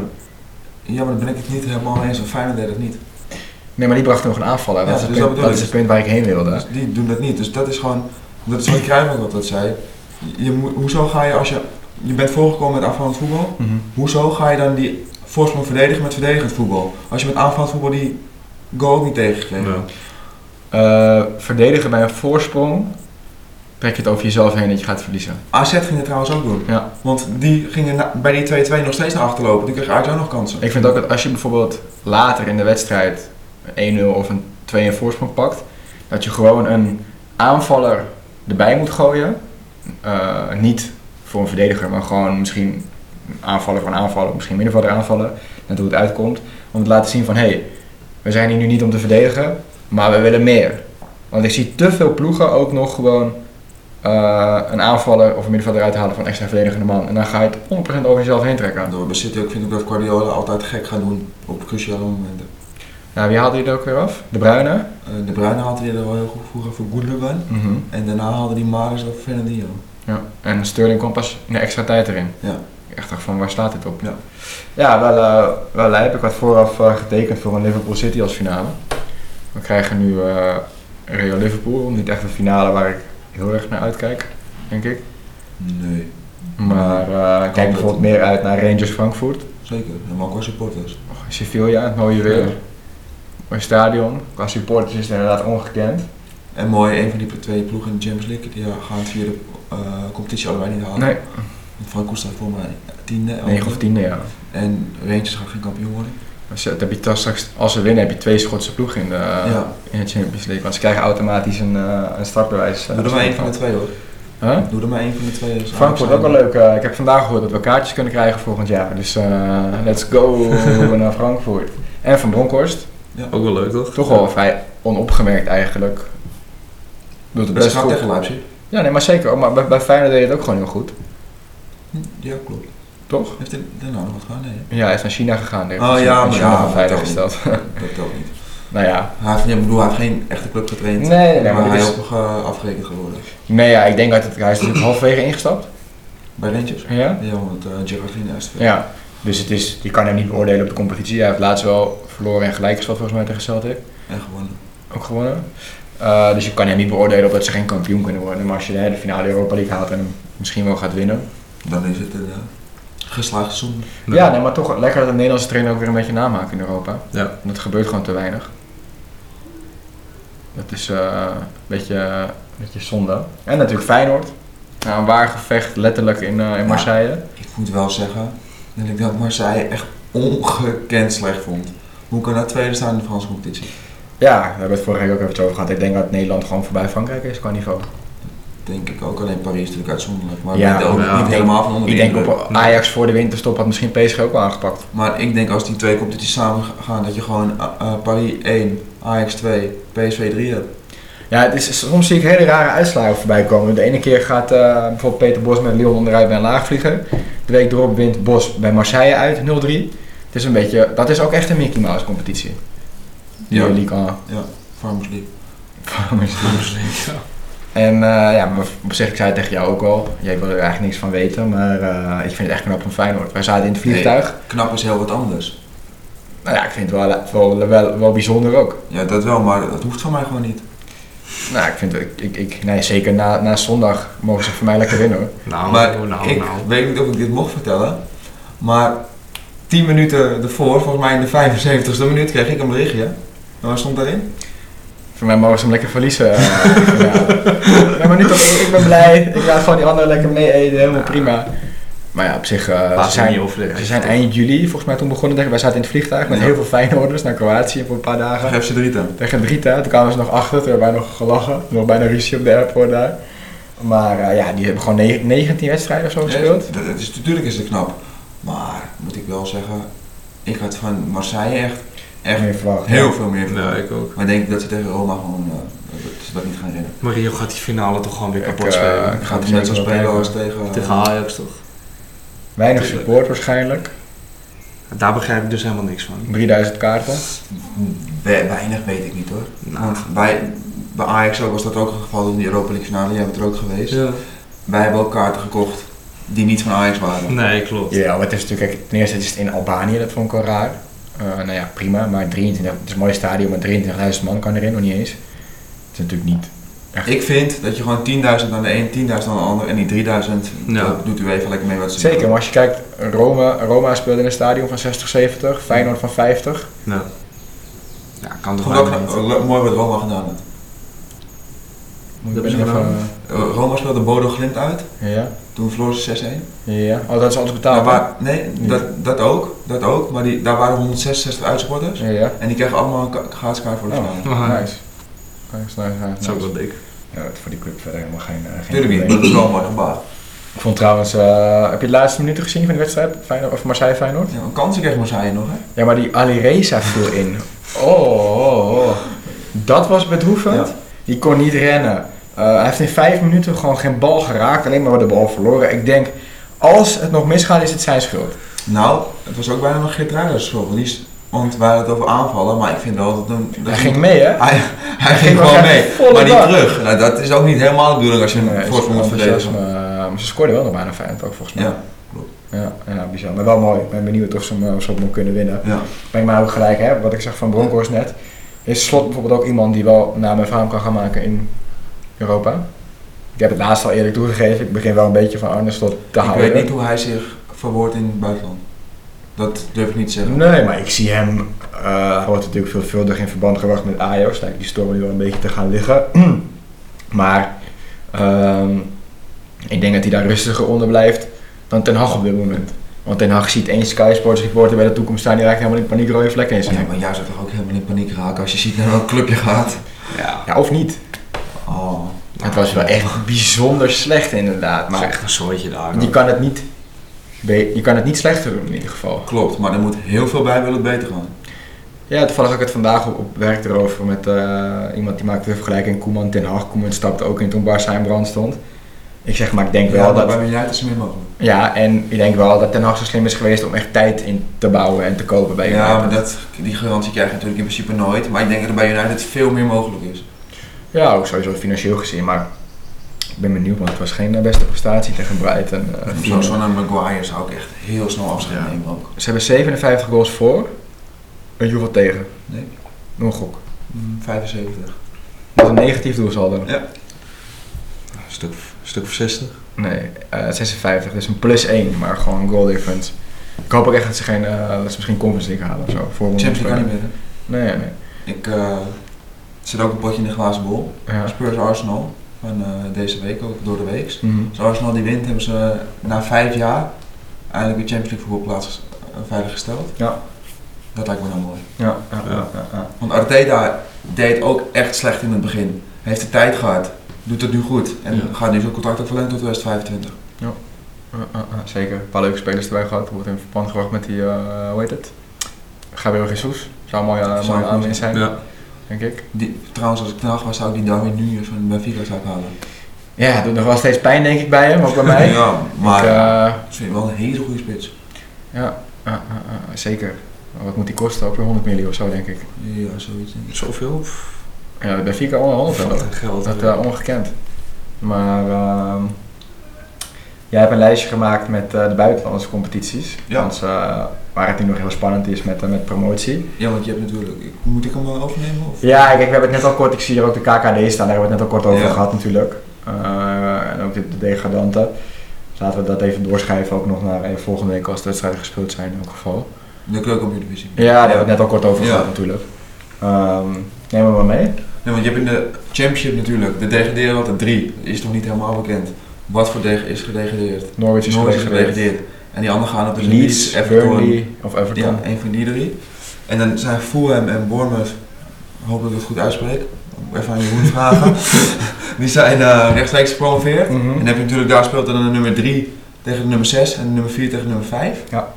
Ja, maar dan ben ik het niet helemaal eens. Of Feyenoord deed het niet. Nee, maar die bracht nog een aanvaller. Ja, dat is, het dus punt, dat dat is het punt waar ik heen wilde. Dus die doen dat niet. Dus dat is gewoon, dat is wat Cruijff ook altijd zei. Je, moet- hoezo ga je als je, je bent voorgekomen met aanvallend voetbal. Mhm. Hoezo ga je dan die voorsprong verdedigen met verdedigend voetbal? Als je met aanvallend voetbal die goal ook niet tegengekregen. Ja. Eh, verdedigen bij een voorsprong, trek je het over jezelf heen dat je gaat verliezen. AZ ging het trouwens ook doen. Ja. Want die gingen na- bij die 2-2 nog steeds naar achter lopen. Die kregen uit ook nog kansen. Ik vind ook dat als je bijvoorbeeld later in de wedstrijd een 1-0 of een 2-1 voorsprong pakt, dat je gewoon een aanvaller erbij moet gooien. Eh, niet voor een verdediger, maar gewoon misschien voor een aanvaller, misschien middenvelder aanvallen, net hoe het uitkomt. Om te laten zien van hé, hey, we zijn hier nu niet om te verdedigen, maar we willen meer. Want ik zie te veel ploegen ook nog gewoon eh, een aanvaller of een middenvelder eruit halen van extra verdedigende man. En dan ga je het 100% over jezelf heen trekken. Door City ook vind ik dat Guardiola altijd gek gaat doen op cruciale momenten. Ja, wie haalde je er ook weer af? De Bruyne? Eh, de Bruyne haalde hij er wel heel goed vroeger voor Gundogan. Mhm. En daarna haalde die Maris of Fernandinho. Ja. En Sterling kwam pas in de extra tijd erin. Ja. Ik echt dacht van, waar staat dit op? Ja. Ja, wel, eh wel lijp. Ik had vooraf eh, getekend voor een Liverpool City als finale. We krijgen nu eh Real Liverpool. Niet echt een finale waar ik heel erg naar uitkijk, denk ik. Nee, Maar eh, ik kijk bijvoorbeeld meer uit naar Rangers Frankfurt. zeker. Helemaal qua supporters. Oh, Sevilla, mooie weer. Mooi stadion. Qua supporters is het inderdaad ongekend. En mooi, een van die twee ploegen in de Champions League, die gaan het via de eh, competitie allebei niet halen. Nee, Want staat voor mij tiende. 9 of 10 ja. En Rangers gaat geen kampioen worden. Dus, eh, heb je toch straks, als ze winnen, heb je twee Schotse ploegen in de, Ja. in de Champions League. Want ze krijgen automatisch een, eh, een startbewijs. eh, Doe er maar één van de twee hoor. Huh? Doe er maar één van de twee. dus Frankfurt ook wel leuk. eh, ik heb vandaag gehoord dat we kaartjes kunnen krijgen volgend jaar. Dus eh, let's go *laughs* naar Frankfurt. En Van Bronckhorst. Ook wel leuk, toch? Toch wel vrij onopgemerkt eigenlijk. Doet het Dat best goed. tegen Leipzig. Ja, nee, maar zeker. ook. Maar bij, bij Feyenoord deed je het ook gewoon heel goed. Hm, Ja, klopt. Toch? Heeft hij daarna nog wat gedaan? Nee. Ja, hij is naar China gegaan. Oh, ja, maar China ja, veilig telt gesteld. *laughs* Dat telt niet. nou ja. Hij heeft, ik bedoel, hij heeft geen echte club getraind. Nee, nee, nee, maar, maar hij is is- ook nog afgerekend geworden. Nee, ja, ik denk dat het, hij is natuurlijk *clears throat* halverwege ingestapt. Bij Rangers? Ja? Ja, want uh, Gerard ging naast. Ja. Dus het is, je kan hem niet beoordelen op de competitie. Hij heeft laatst wel verloren en gelijk gespeeld volgens mij tegen Celtic. En gewonnen. Ook gewonnen. Uh, dus je kan hem niet beoordelen op dat ze geen kampioen kunnen worden. Maar als je de finale Europa League haalt en hem misschien wel gaat winnen. Dan is het een uh, geslaagd seizoen. Ja, nee, maar toch lekker dat de Nederlandse trainer ook weer een beetje namaakt in Europa. Ja. Dat gebeurt gewoon te weinig. Dat is uh, een, beetje, een beetje zonde. En natuurlijk Feyenoord. Nou, een waar gevecht letterlijk in, in Marseille. Ja, ik moet wel zeggen dat ik dat Marseille echt ongekend slecht vond. Hoe kan dat tweede staan in de Franse competitie? Ja, we hebben het vorige week ook even over gehad. Ik denk dat Nederland gewoon voorbij Frankrijk is qua niveau. denk ik ook. Alleen Paris is natuurlijk uitzonderlijk. Maar Ja, niet, ook ja. niet helemaal van onder Ik de denk op Ajax voor de winterstop had misschien PSG ook wel aangepakt. Maar ik denk als die twee competities samen gaan, dat je gewoon eh, Paris 1, Ajax 2, PSV 3 hebt. Ja, het is, soms zie ik hele rare uitslagen voorbij komen. De ene keer gaat eh, bijvoorbeeld Peter Bos met Lyon onderuit bij een laagvlieger. De week erop wint Bos bij Marseille uit 0-3. Het is een beetje, dat is ook echt een Mickey Mouse competitie. Die Ja. League 1. Farmers League. En eh, ja, maar op zich, ik zei het tegen jou ook al. Jij wil er eigenlijk niks van weten, maar eh, ik vind het echt knap van Feyenoord. Wij zaten in het vliegtuig. Knap is heel wat anders. Nou ja, ik vind het wel, wel, wel, wel bijzonder ook. Ja, dat wel, maar dat hoeft van mij gewoon niet. Nou, ik vind het, ik, ik, ik- nee, zeker na, na zondag mogen ze voor mij lekker winnen hoor. Nou, maar nou, ik nou. weet niet of ik dit mocht vertellen, maar 10 minuten ervoor, volgens mij in de 75ste minuut, kreeg ik een berichtje. En wat stond daarin? Voor mij mogen ze hem lekker verliezen. eh, ja. *laughs* Nee, maar nu toch, ik, ik ben blij. Ik laat gewoon die anderen lekker mee eten, helemaal prima. Maar ja, op zich, eh, Laat ze, zijn, ze zijn eind juli volgens mij toen begonnen. Denk ik. Wij zaten in het vliegtuig met Ja. heel veel Feyenoorders naar Kroatië voor een paar dagen. Ze drie dan. Tegen Drita, toen kwamen ze nog achter, toen hebben wij nog gelachen. Nog bijna ruzie op de airport daar. Maar eh, ja, die hebben gewoon negen- 19 wedstrijden of zo gespeeld. Ja, dat- is, natuurlijk is het knap. Maar, moet ik wel zeggen, ik had van Marseille echt, echt Meer verwacht. heel veel meer Ja, verwacht. ik ook. Maar ik denk dat ze tegen Roma gewoon, eh, dat ze dat niet gaan redden. Mario gaat die finale toch gewoon weer Ik, kapot eh, spelen. Gaat hij net zo spelen als tegen... Tegen Ajax toch? Weinig support waarschijnlijk. Daar begrijp ik dus helemaal niks van. 3000 kaarten. We- weinig weet ik niet hoor. Nou, Want bij, bij Ajax ook was dat ook een geval in de Europa League finale. Jij bent er ook geweest. ja. Wij hebben ook kaarten gekocht die niet van Ajax waren. Nee, klopt. Ja, maar het is natuurlijk, kijk, ten eerste is het in Albanië, dat vond ik wel raar. Eh, nou ja, prima, maar 23, het is een mooi stadion, maar 23.000 man kan erin, nog niet eens. Het is natuurlijk niet. Ik vind dat je gewoon 10.000 aan de een, 10.000 aan de ander en die 3.000, Ja. dat doet u even lekker mee wat ze Zeker, doen. maar als je kijkt, Roma, Roma speelde in een stadion van 60, 70, Feyenoord van 50. Ja. Ja, kan toch ook niet. eh, mooi wat Roma gedaan heeft. Dat even- gedaan. Eh, Roma speelde Bodo Glimt uit, Ja, toen verloor ze 6-1. ja. Oh, dat is alles betaald. wa- nee, Niet. dat, dat ook, dat ook, maar die, daar waren 166 uitsupporters. Ja, ja. En die kregen allemaal een ka- gratis kaart voor de Oh, finale. Oh, nice. Dat ook wel dik. Ja, voor die club verder helemaal geen, eh, geen Tuurlijk niet, dat is wel een mooi gebaar. Ik vond trouwens, eh, heb je de laatste minuten gezien van de wedstrijd? Feyenoord, of Marseille Feyenoord? Ja, een kans kreeg Marseille nog hè. Ja, maar die Ali Reza viel in. Oh, oh, oh. Dat was bedroevend. Ja. Die kon niet rennen. Eh, hij heeft in vijf minuten gewoon geen bal geraakt, alleen maar de bal verloren. Ik denk, als het nog misgaat, is het zijn schuld. Nou, het was ook bijna nog Geert Ruijers schuld. want die is- Want wij hadden het over aanvallen, maar ik vind dat een... dat Hij ging mee, hè? Hij, hij ging gewoon mee, maar niet terug. Nou, dat is ook niet helemaal de bedoeling als je Nee, een voorsprong moet verdedigen. eh, maar ze scoorden wel nog bijna Feyenoord ook, volgens mij. Ja, Ja, ja, bizar. Maar wel mooi. Ik ben benieuwd of ze hem, of ze hem nog kunnen winnen. ja. Ben ik maar ook gelijk, hè? Wat ik zeg van Bronkhorst net. Is Slot bijvoorbeeld ook iemand die wel naam en faam kan gaan maken in Europa? Ik heb het laatst al eerlijk toegegeven. Ik begin wel een beetje van Arne Slot te Ik houden. weet niet hoe hij zich verwoordt in het buitenland. Dat durf ik niet te zeggen. Nee, maar ik zie hem. hij wordt natuurlijk veelvuldig in verband gebracht met Ajax. Lijkt die storm nu wel een beetje te gaan liggen. *clears throat* maar ehm, ik denk dat hij daar rustiger onder blijft dan Ten Hag op dit moment. Want Ten Hag ziet één Sky Sports reporter bij de toekomst staan. Die raakt helemaal in paniek rode vlekken in zijn Ja, maar jij zou toch ook helemaal in paniek raken als je ziet naar welk club je gaat? Ja. Ja, of niet. Oh. Het was wel echt bijzonder slecht inderdaad. Het is Maar echt een soortje daar. je kan het niet, je kan het niet slechter doen in ieder geval. Klopt, maar er moet heel veel bij wil het beter gaan. Ja, toevallig had ik het vandaag op, op werk erover met eh, iemand die maakte de vergelijking Koeman Ten Hag. Koeman stapte ook in toen Barca in brand stond. Ik zeg, maar ik denk wel Ja, dat... bij is het meer mogelijk. Ja, en ik denk wel dat Ten Hag zo slim is geweest om echt tijd in te bouwen en te kopen bij United. Ja, maar dat, die garantie krijg je natuurlijk in principe nooit. Maar ik denk dat er bij United veel meer mogelijk is. Ja, ook sowieso financieel gezien, maar ik ben benieuwd, want het was geen eh, beste prestatie tegen Brighton. eh, vier- Zo'n een Maguire zou ik echt heel snel afscheid Ja. nemen ook. Ze hebben 57 goals voor. Weet je hoeveel tegen? Nee. Nog een gok. Mm, 75. Dat is een negatief doelsaldo. Een stuk, een stuk of 60. Nee, eh 56, dus een plus 1, maar gewoon goal difference. Ik hoop ook echt dat ze, geen, eh, dat ze misschien Conference League halen of zo. Voor Champions League kan niet meer. hè? Nee, nee. Ik eh, er zit ook een potje in de glazen bol. Ja. Spurs Arsenal van eh, deze week ook door de week. Mhm. Als Arsenal die wint, hebben ze na vijf jaar eindelijk de Champions League voetbalplaats eh, veiliggesteld. Ja. Dat lijkt me nou mooi. Ja, ja, Ja. ja. ja, ja. Want Arteta deed ook echt slecht in het begin. Heeft de tijd gehad doet het nu goed. En Ja. gaat nu zijn contract ook verlengen tot 2025. Uh, uh, uh, zeker. Een paar leuke spelers erbij gehad. Wordt in verband gebracht met die, eh hoe heet het? Gabriel Jesus. Zou een mooie, Zou mooie aanwinst zijn, Ja. Denk ik. Die, trouwens, als ik knag was, zou ik die Darwin nu van Benfica zou halen. Ja, het doet nog wel steeds pijn denk ik bij hem, ook bij mij. *laughs* Ja, maar Ik, eh, vind het wel een hele goede spits. ja, uh, uh, uh, zeker. Maar Wat moet die kosten? Ook weer 100 miljoen of zo, denk ik. Ja, zoiets denk ik. Zoveel? Ja, bij Fika onder 100 wel. Wat een geld. Dat eh, ongekend. Maar ehm, jij hebt een lijstje gemaakt met eh, de buitenlandse competities. Ja. Want, eh, waar het nu nog heel spannend is met, eh, met promotie. Ja, want je hebt natuurlijk... ik- Moet ik hem wel overnemen? Of? Ja, kijk, we hebben het net al kort, ik zie hier ook de KKD staan, daar hebben we het net al kort over Ja. gehad natuurlijk. En ook de, de degradanten. Dus laten we dat even doorschrijven ook nog naar volgende week als de wedstrijden gespeeld zijn in elk geval. De keukenkampioen-divisie. Ja, daar hebben we het net al kort over Ja. gehad natuurlijk. Ehm neem maar mee. Nee, want je hebt in de Championship natuurlijk, de drie. Dat is nog niet helemaal bekend. Wat voor deg is gedegradeerd? Norwich is Norwich is gedegradeerd. gedegradeerd. En die anderen gaan op dus Leeds, Everton. Burnley of Everton. Ja, een van die drie. En dan zijn Fulham en Bournemouth, hoop dat ik het goed uitspreek, even aan Jeroen vragen. *laughs* die zijn eh, rechtstreeks gepromoveerd. Mhm. En dan heb je natuurlijk, daar speelt dan de nummer 3 tegen de nummer 6 en de nummer 4 tegen de nummer 5. Ja.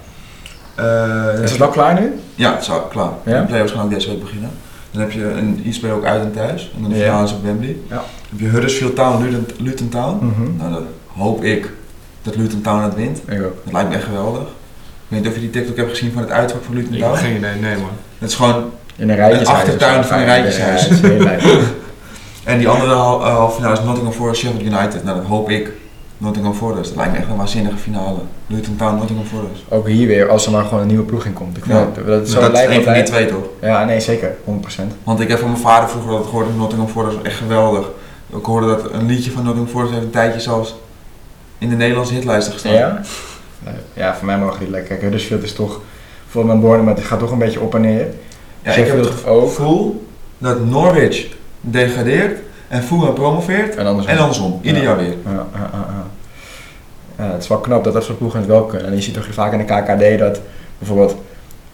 Eh, Is het wel klaar nu? Ja, het is al klaar. Ja? De play-offs gaan ook deze week beginnen. Dan heb je een spelen ook uit en thuis. En dan de finale is op Wembley. Ja. Dan heb je Huddersfield Town, Luton, Luton Town. Mhm. Nou, dan hoop ik dat Luton Town het wint. Ik ook. Dat lijkt me echt geweldig. Ik weet niet of je die TikTok hebt gezien van het uitvak van Luton Town. geen idee, nee man. Het is gewoon... In een. Een achtertuin van een rijtjeshuis. Dat. *laughs* *laughs* En die andere eh, halve finale is Nottingham Forest, Sheffield United. Nou, dat hoop ik. Nottingham Forest. Dat lijkt me echt een waanzinnige finale. Luton Town, Nottingham Forest. Ook hier weer, als er maar gewoon een nieuwe ploeg in komt. Ik vind Ja. dat, dat is zo dat is een van die twee toch? Ja, nee, zeker. 100%. Want ik heb van mijn vader vroeger dat gehoord dat Nottingham Forest was echt geweldig. Ik hoorde dat een liedje van Nottingham Forest heeft een tijdje zelfs in de Nederlandse hitlijsten gestaan. Ja? Ja, voor mij mogen die lekker. Kijk, Huddersfield is toch, voor mijn borden, maar het gaat toch een beetje op en neer. Ja, ik heb het gevoel dat Norwich degradeert en Fulham promoveert En andersom. en andersom. Ieder Ja. jaar weer. Ja, ja, ja, ja. Ja, het is wel knap dat dat soort ploegen het wel kunnen. En je ziet toch vaak in de KKD dat bijvoorbeeld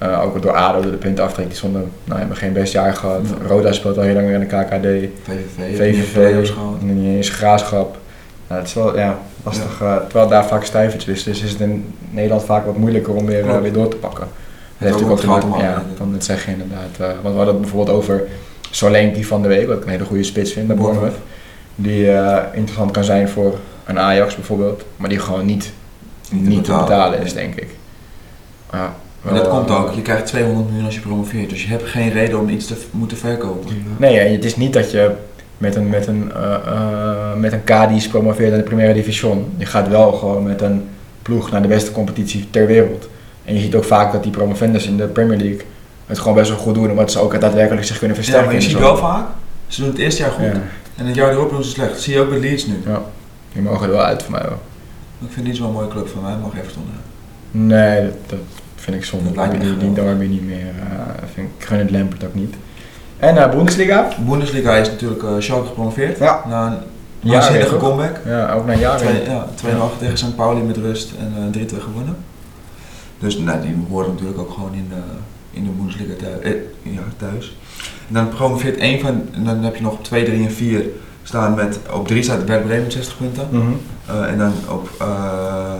uh, ook door ADO de punten aftrekt. Die zonder, nou, hebben geen best jaar gehad. Ja. Roda speelt al heel lang weer in de KKD. VVV, VVV, niet eens graafschap. Ja, het is wel ja, lastig, eh, terwijl daar vaak stuivertjes is. Dus is het in Nederland vaak wat moeilijker om weer, uh, Klopt. weer door te pakken. Dat heeft ook natuurlijk ook te ja, aan, van het zeggen inderdaad. Want we hadden het bijvoorbeeld over Solenki van de week, wat ik een hele goede spits vind bij Bournemouth. Die interessant kan zijn voor een Ajax bijvoorbeeld, maar die gewoon niet, niet, niet te betalen is, denk ik. Ja, en dat komt ook, je krijgt 200 miljoen als je promoveert, dus je hebt geen reden om iets te moeten verkopen. Nee, en het is niet dat je met een, met een, uh, uh, met een Cadiz promoveert in de Primera Division. Je gaat wel gewoon met een ploeg naar de beste competitie ter wereld. En je ziet ook vaak dat die promovendus in de Premier League het gewoon best wel goed doen, omdat ze ook daadwerkelijk zich kunnen versterken. Ja, maar je ziet wel vaak, ze doen het eerste jaar goed ja. en het jaar erop doen ze slecht. Dat zie je ook bij Leeds nu. Ja, die mogen er wel uit voor mij wel. Ik vind Leeds wel een mooie club van mij, mag Everton Nee, dat, dat vind ik zonde. Dat die, die derby niet meer. Uh, vind ik gun het Lampert ook niet. En uh, Bundesliga? Bundesliga is natuurlijk uh, Schalke gepromoveerd. Ja. Na een Ja, waanzinnige comeback. Ja, ook na jaren. Twee- Ja, 2-0 tegen St. Pauli met rust en uh, 3-2 gewonnen. Dus nou, die horen natuurlijk ook gewoon in de, in de Bundesliga thuis. Eh, ja, thuis. En dan promoveert één van, en dan heb je nog op 2, 3 en 4 staan met, op 3 staat Werder Bremen met 60 punten. Mm -hmm. Uh, en dan op, uh,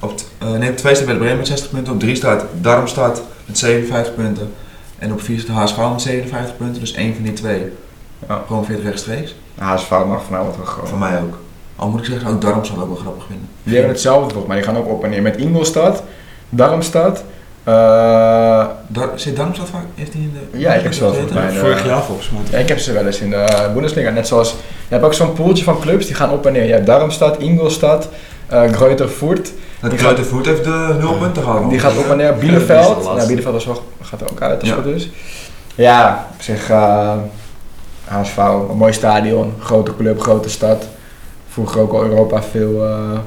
op, uh, nee, op 2 staat Werder Bremen met 60 punten, op 3 staat Darmstad met 57 punten. En op 4 staat HSV met 57 punten, dus één van die twee ja. promoveert rechtstreeks. HSV mag van mij wat wel gewoon. Van mij ook. Al moet ik zeggen, ook Darmstad ook wel grappig vinden. Die hebben hetzelfde volgens mij, die gaan ook op en neer met Ingolstad, Darmstad. Uh, Dar zit Darmstad vaak? Heeft hij in de. Ja, ik heb ze wel volgens mij. Vorig jaar volgens mij. Ja, ik heb ze wel eens in de Bundesliga. Net zoals, je hebt ook zo'n poeltje van clubs die gaan op en neer. Je hebt Darmstad, Ingolstad, uh, Greuter. Het Greuter Furt heeft de 0 punten gehad. Die gaat op en neer. Bielefeld. Ja, Bielefeld is wel, gaat er ook uit als Ja. goed is. Ja, ik zeg uh, HSV, een mooi stadion, grote club, grote stad. Vroeger ook al Europa veel, uh,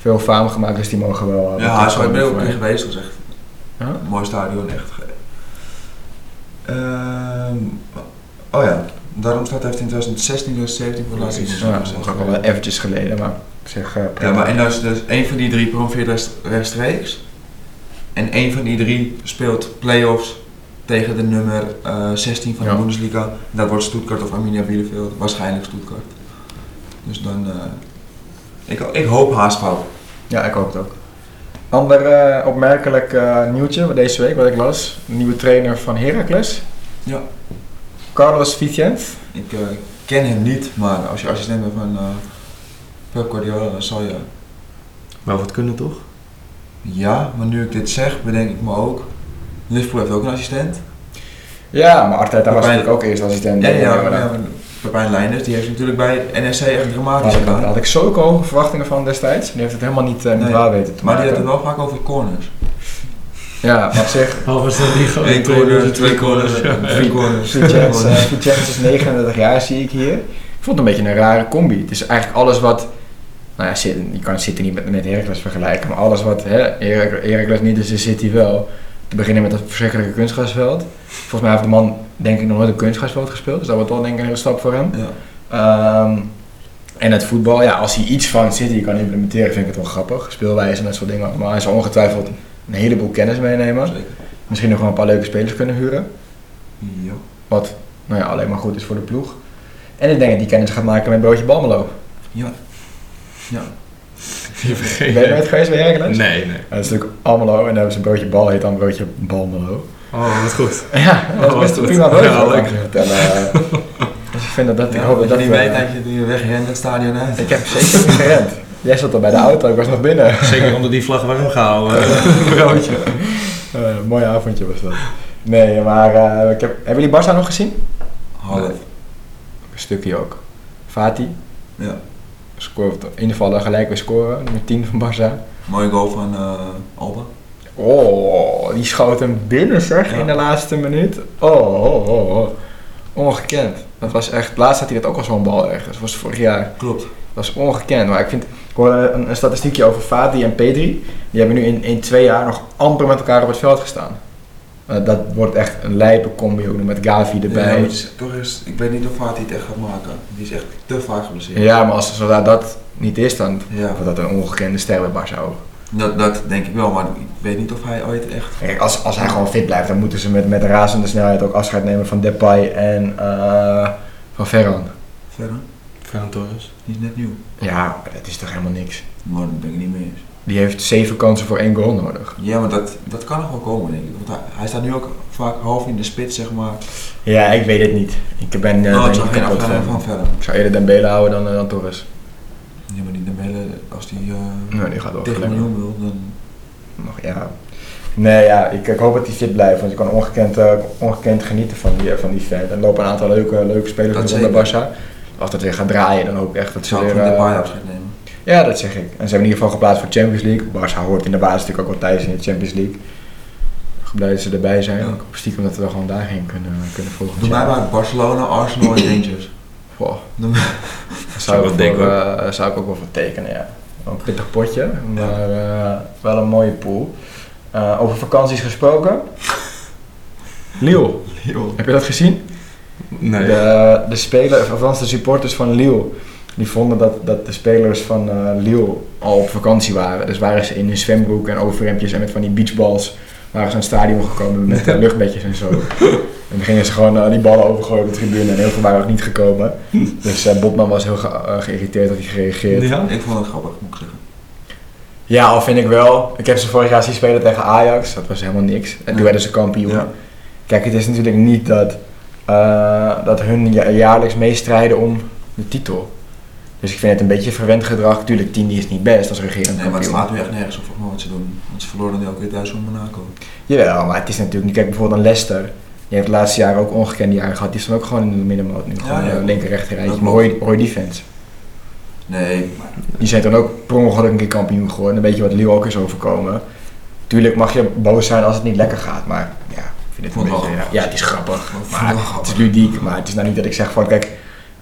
veel faam gemaakt, dus die mogen wel. Ja, HSV ben ik ook een keer geweest, dat is echt ja? een mooi stadion, echt. Uh, oh ja, Darmstad heeft in 2016, 2017 voor de laatste. Ja, dat is ook al wel eventjes geleden, maar ik zeg. Uh, ja, maar en dus, dus één van die drie promoveert rechtstreeks. En één van die drie speelt play-offs tegen de nummer uh, 16 van Ja. de Bundesliga. Dat wordt Stuttgart of Arminia Bielefeld, waarschijnlijk Stuttgart. Dus dan, eh, ik, ik hoop HSV. Ja, ik hoop het ook. Ander eh, opmerkelijk eh, nieuwtje deze week, wat ik las. Nieuwe trainer van Heracles. Ja. Carlos Vicent. Ik eh, ken hem niet, maar als je assistent bent van eh Pep Guardiola, dan zal je... Wel wat kunnen toch? Ja, maar nu ik dit zeg, bedenk ik me ook. Liverpool heeft ook een assistent. Ja, maar Arteta was Waarbij- natuurlijk ook eerst assistent. Ja, ja, Pepijn Leinders, die heeft natuurlijk bij NSC echt dramatisch ik, daar gedaan. had ik zulke hoge verwachtingen van destijds. Die heeft het helemaal niet, eh, niet Nee, waar weten te Maar die had het wel vaak over corners. Ja, maar op zich, was dat niet gewoon Eén corner, twee corners, drie corners. Vicent is 39 jaar, zie ik hier. Ik vond het een beetje een rare combi. Het is eigenlijk alles wat... Nou ja, je kan City niet met, met Heracles vergelijken, maar alles wat hè, Herac- Heracles niet is, is City wel. Te beginnen met dat verschrikkelijke kunstgrasveld. Volgens mij heeft de man denk ik nog nooit een kunstgrasveld gespeeld, dus dat wordt wel denk ik een hele stap voor hem. Ja. Ehm, en het voetbal, ja, als hij iets van City kan implementeren, vind ik het wel grappig. Speelwijze en dat soort dingen. Maar hij zal ongetwijfeld een heleboel kennis meenemen. Zeker. Misschien nog wel een paar leuke spelers kunnen huren. Ja. Wat nou ja, alleen maar goed is voor de ploeg. En ik denk dat die kennis gaat maken met Broodje Balmelo. Ja. Ja. *laughs* Je vergeet. Ben je nooit geweest bij? Nee, nee. Dat is natuurlijk Almelo en dan hebben ze een broodje bal, heet dan broodje Balmelo. Oh, wat goed. *laughs* Ja, dat is Oh, best prima broodje. Ja, kan *laughs* ik. Dus vind dat dat, ik hoop dat dat dat... je niet eh, weet dat je die wegrent het stadion uit. Ik heb zeker niet gerend. Jij zat al bij de auto, ik was nog binnen. *laughs* Zeker onder die vlag warm gehouden. *laughs* broodje. Eh, mooi avondje was dat. Nee, maar eh, ik heb, hebben jullie Barça nog gezien? Half. Een stukje ook. Fati, Ja. scoort in ieder geval gelijk weer scoren, nummer 10 van Barça. Mooie goal van eh Alba. Oh, die schoot hem binnen zeg, Ja. in de laatste minuut. Oh, oh, oh, oh. ongekend. Dat was echt, laatst had hij dat ook al zo'n bal ergens, dat was vorig jaar. Klopt. Dat was ongekend, maar ik vind, hoorde een, een statistiekje over Fati en Pedri. Die hebben nu in, in twee jaar nog amper met elkaar op het veld gestaan. Eh, dat wordt echt een lijpe combi ook met Gavi Ja, erbij. Ja, is- toch is, ik weet niet of Fatih het echt gaat maken. Die is echt te vaak geblesseerd. maar als zodra dat niet is, dan Ja. wordt dat een ongekende ster bij ook. Dat, dat denk ik wel, maar ik weet niet of hij ooit echt... Kijk, als, als hij gewoon fit blijft, dan moeten ze met, met razende snelheid ook afscheid nemen van Depay en eh, van Ferran. Verder, Ferran Torres. die is net nieuw. Ja, maar dat is toch helemaal niks. Maar dat ben ik niet mee eens. Die heeft zeven kansen voor één goal nodig. Ja, maar dat, dat kan nog wel komen, denk ik. Want hij, hij staat nu ook vaak half in de spits, zeg maar. Ja, ik weet het niet. Ik ben uh, oh, ik geen kapot van. van verder. Ik zou eerder Dembele houden dan, eh, dan Torres. Ja, maar die Dembele, als die eh Nee, die gaat wel 30 gelijk. miljoen wil, dan... Nog, ja. Nee, ja, ik, ik hoop dat hij fit blijft, want je kan ongekend, eh, ongekend genieten van die, van die vent. Er lopen een aantal leuke, leuke spelers rond bij. Barça. Als dat weer gaat draaien, dan hoop ik echt dat ze zou ook weer... van eh, afscheid nemen. ja, dat zeg ik. En ze hebben in ieder geval geplaatst voor Champions League. Barça hoort in de basis natuurlijk ook wel thuis in de Champions League. Blij dat ze erbij zijn. Ja. Ik hoop stiekem dat we wel gewoon daarheen kunnen, kunnen volgen. Doe mij maar Barcelona, Arsenal en *clears throat* Rangers. Goh, Dan- *laughs* daar zou, wel ik dik, voor, eh, zou ik ook wel voor tekenen, ja. Een pittig potje, maar eh, wel een mooie pool. Eh, over vakanties gesproken. *laughs* Lille, heb je dat gezien? Nee. De, de spelers, of althans de supporters van Lille, die vonden dat, dat de spelers van eh Lille al op vakantie waren. Dus waren ze in hun zwembroek en overhemdjes en met van die beachballs waren ze aan het stadion gekomen met *laughs* luchtbedjes en zo. En dan gingen ze gewoon eh, die ballen overgooien op de tribune en heel veel waren ook niet gekomen. *laughs* Dus eh, Botman was heel ge- geïrriteerd dat hij gereageerd. Ja? Ik vond het grappig, moet ik zeggen. Ja, al vind ik wel. Ik heb ze vorig jaar zien spelen tegen Ajax. Dat was helemaal niks. En toen Ja. werden ze kampioen. Ja. Kijk, het is natuurlijk niet dat, eh, dat hun ja- jaarlijks meestrijden om de titel. Dus ik vind het een beetje verwend gedrag. Tuurlijk, Tini is niet best als regerend Nee, maar het slaat nu echt nergens op wat ze doen. Want ze verloren nu ook weer thuis van Monaco. Jawel, maar het is natuurlijk niet... Kijk, bijvoorbeeld een Leicester. Die heeft de laatste jaren ook ongekende jaren gehad. Die staan ook gewoon in de middenmoot nu. Gewoon ja. eh, linker, rechter rijtje. Die fans? Nee, maar Die zijn dan ook per ongeluk een keer kampioen geworden. Een beetje wat Lille ook is overkomen. Tuurlijk mag je boos zijn als het niet lekker gaat. Maar ja, vind het Vond een het beetje... wel Ja, ja, het is grappig. Maar het wel het grappig. is ludiek. Maar het is nou niet dat ik zeg van... Kijk,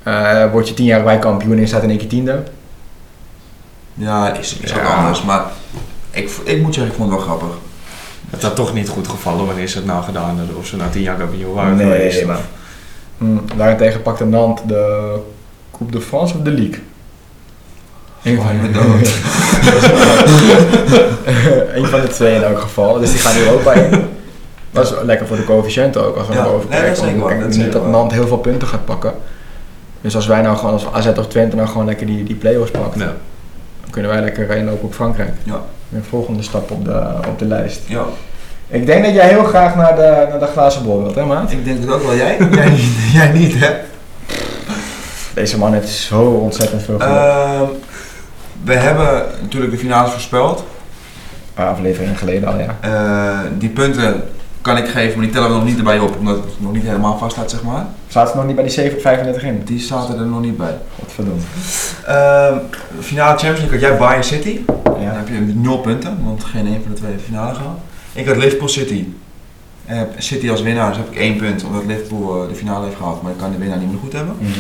eh, word je tien jaar bij kampioen en je staat in één keer tiende. Ja, is, is ook anders. Maar ik, ik moet zeggen, ik vond het wel grappig. Het had toch niet goed gevallen wanneer ze het nou gedaan hadden. Of ze nou tien jaar kampioen waren nee, geweest. maar... Hm, daarentegen pakte Nantes de Coupe de France of de League. Eén van, Met dood. *laughs* Eén van de twee in elk geval. Dus die gaan Europa in. Dat is lekker voor de coëfficiënt ook, als we Ja, naar boven nee, kijken. dat is dat niet dat. Nantes heel veel punten gaat pakken. Dus als wij nou gewoon als AZ of Twente nou gewoon lekker die, die play-offs pakken, Ja. dan kunnen wij lekker inlopen op Frankrijk. Ja. De volgende stap op de, op de lijst. Ja, Ik denk dat jij heel graag naar de, naar de glazen bol wilt, hè maat? ik denk het ook wel. Jij? *laughs* jij, niet, jij niet, hè? Deze man heeft zo ontzettend veel geluk. Ehm, we hebben natuurlijk de finales voorspeld. Een paar afleveringen geleden al, ja. Eh, die punten kan ik geven, maar die tellen we nog niet erbij op, omdat het nog niet helemaal vast staat, zeg maar. Staat ze nog niet bij die 7, 35 in? Die zaten er nog niet bij. Godverdomme. Ehm finale Champions League had jij Bayern City. Dan Ja. heb je nul punten, want geen een van de twee finale gehaald. Ik had Liverpool City. Heb City als winnaar, dus heb ik één punt, omdat Liverpool eh, de finale heeft gehaald, maar ik kan de winnaar niet meer goed hebben. Mhm.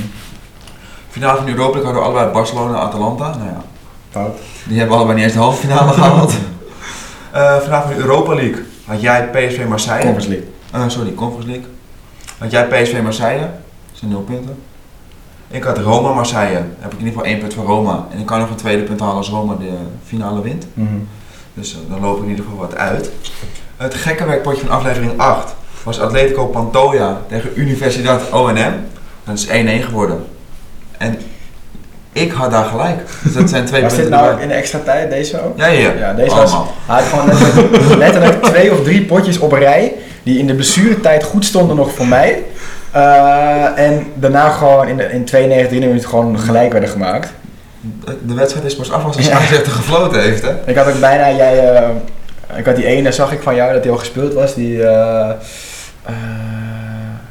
Finale van de Europa League hadden we allebei Barcelona en Atalanta. Nou ja, Fout. die hebben allebei niet eens de halve finale *laughs* gehaald. Eh finale van de Europa League had jij PSV Marseille. Conference League. Eh, sorry, Conference League. Had jij PSV Marseille, dat zijn nul punten. Ik had Roma Marseille, heb ik in ieder geval één punt voor Roma. En ik kan nog een tweede punt halen als Roma de finale wint. Mhm. Dus eh, dan loop ik in ieder geval wat uit. Het gekke werkpotje van aflevering 8 was Atletico Pantoja tegen Universidad ONM. Dat is 1-1 geworden. En ik had daar gelijk. Dus dat zijn twee Was dit punten nou erbij. in de extra tijd, deze ook? Ja, ja, ja. Deze was, hij had gewoon letterlijk, *laughs* letterlijk twee of drie potjes op rij, die in de blessuretijd goed stonden nog voor mij. Eh, en daarna gewoon in, de, in 92, 3 minuten gewoon gelijk werden gemaakt. De wedstrijd is pas af als de Ja. scheidsrechter gefloten heeft, hè? Ik had ook bijna, jij, eh, ik had die ene, zag ik van jou dat die al gespeeld was, die, eh,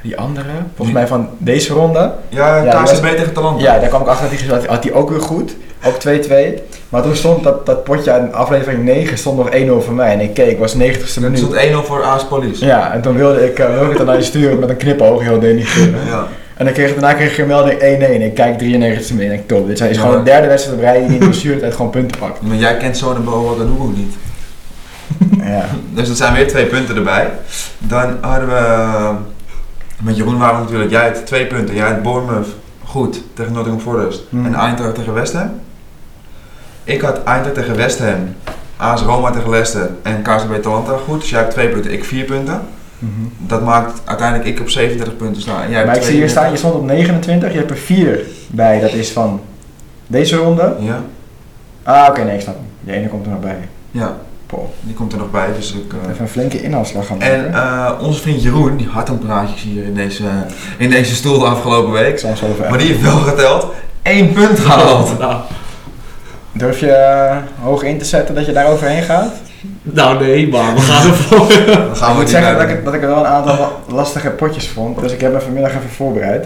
die andere, volgens mij van deze ronde. Ja, Ja, die KCB was- tegen Talanta. Ja, daar kwam ik achter dat hij gespeeld had, die ook weer goed, ook 2-2. Maar toen stond dat, dat potje in aflevering 9 stond nog 1-0 voor mij en ik keek, het was 90ste Er minuut. stond 1-0 voor AS Police. Ja, en toen wilde ik, wilde ik het dan naar je sturen met een knipoog, heel denigrerend. Ja. En dan kreeg, daarna kreeg je een melding 1-1. Ik kijk 93 e mee en ik top. Dit is Ja, gewoon de derde wedstrijd op rij die in de blessuretijd gewoon punten pakt. Maar jij kent zo'n Boa Ganugo niet. *laughs* Ja. *laughs* Dus dat zijn weer twee punten erbij. Dan hadden we... Met Jeroen waren we natuurlijk... Jij had twee punten. Jij had Bournemouth goed tegen Nottingham Forest. Hmm. En Eintracht tegen West Ham. Ik had Eintracht tegen West Ham. AS Roma tegen Leicester. En KCB Talanta goed. Dus jij hebt twee punten. Ik vier punten. Mhm. Dat maakt uiteindelijk ik op 37 punten staan. En jij hebt Maar ik zie hier 32. staan, je stond op 29, je hebt er 4 bij. Dat is van deze ronde. Ja. Ah, oké, nee, ik snap hem. Die ene komt er nog bij. Ja. Die komt er nog bij. Dus ik... eh, Even een flinke inhaalslag gaan En maken. eh, onze vriend Jeroen, die had een praatjes hier in deze, in deze stoel de afgelopen ik week. Maar die heeft wel geteld. één punt gehaald. Nou, Durf je eh, hoog in te zetten dat je daar overheen gaat? nou nee, maar we gaan ervoor. Ik *laughs* gaan we moet zeggen dat ik, dat ik er wel een aantal la- lastige potjes vond. Dus ik heb me vanmiddag even voorbereid.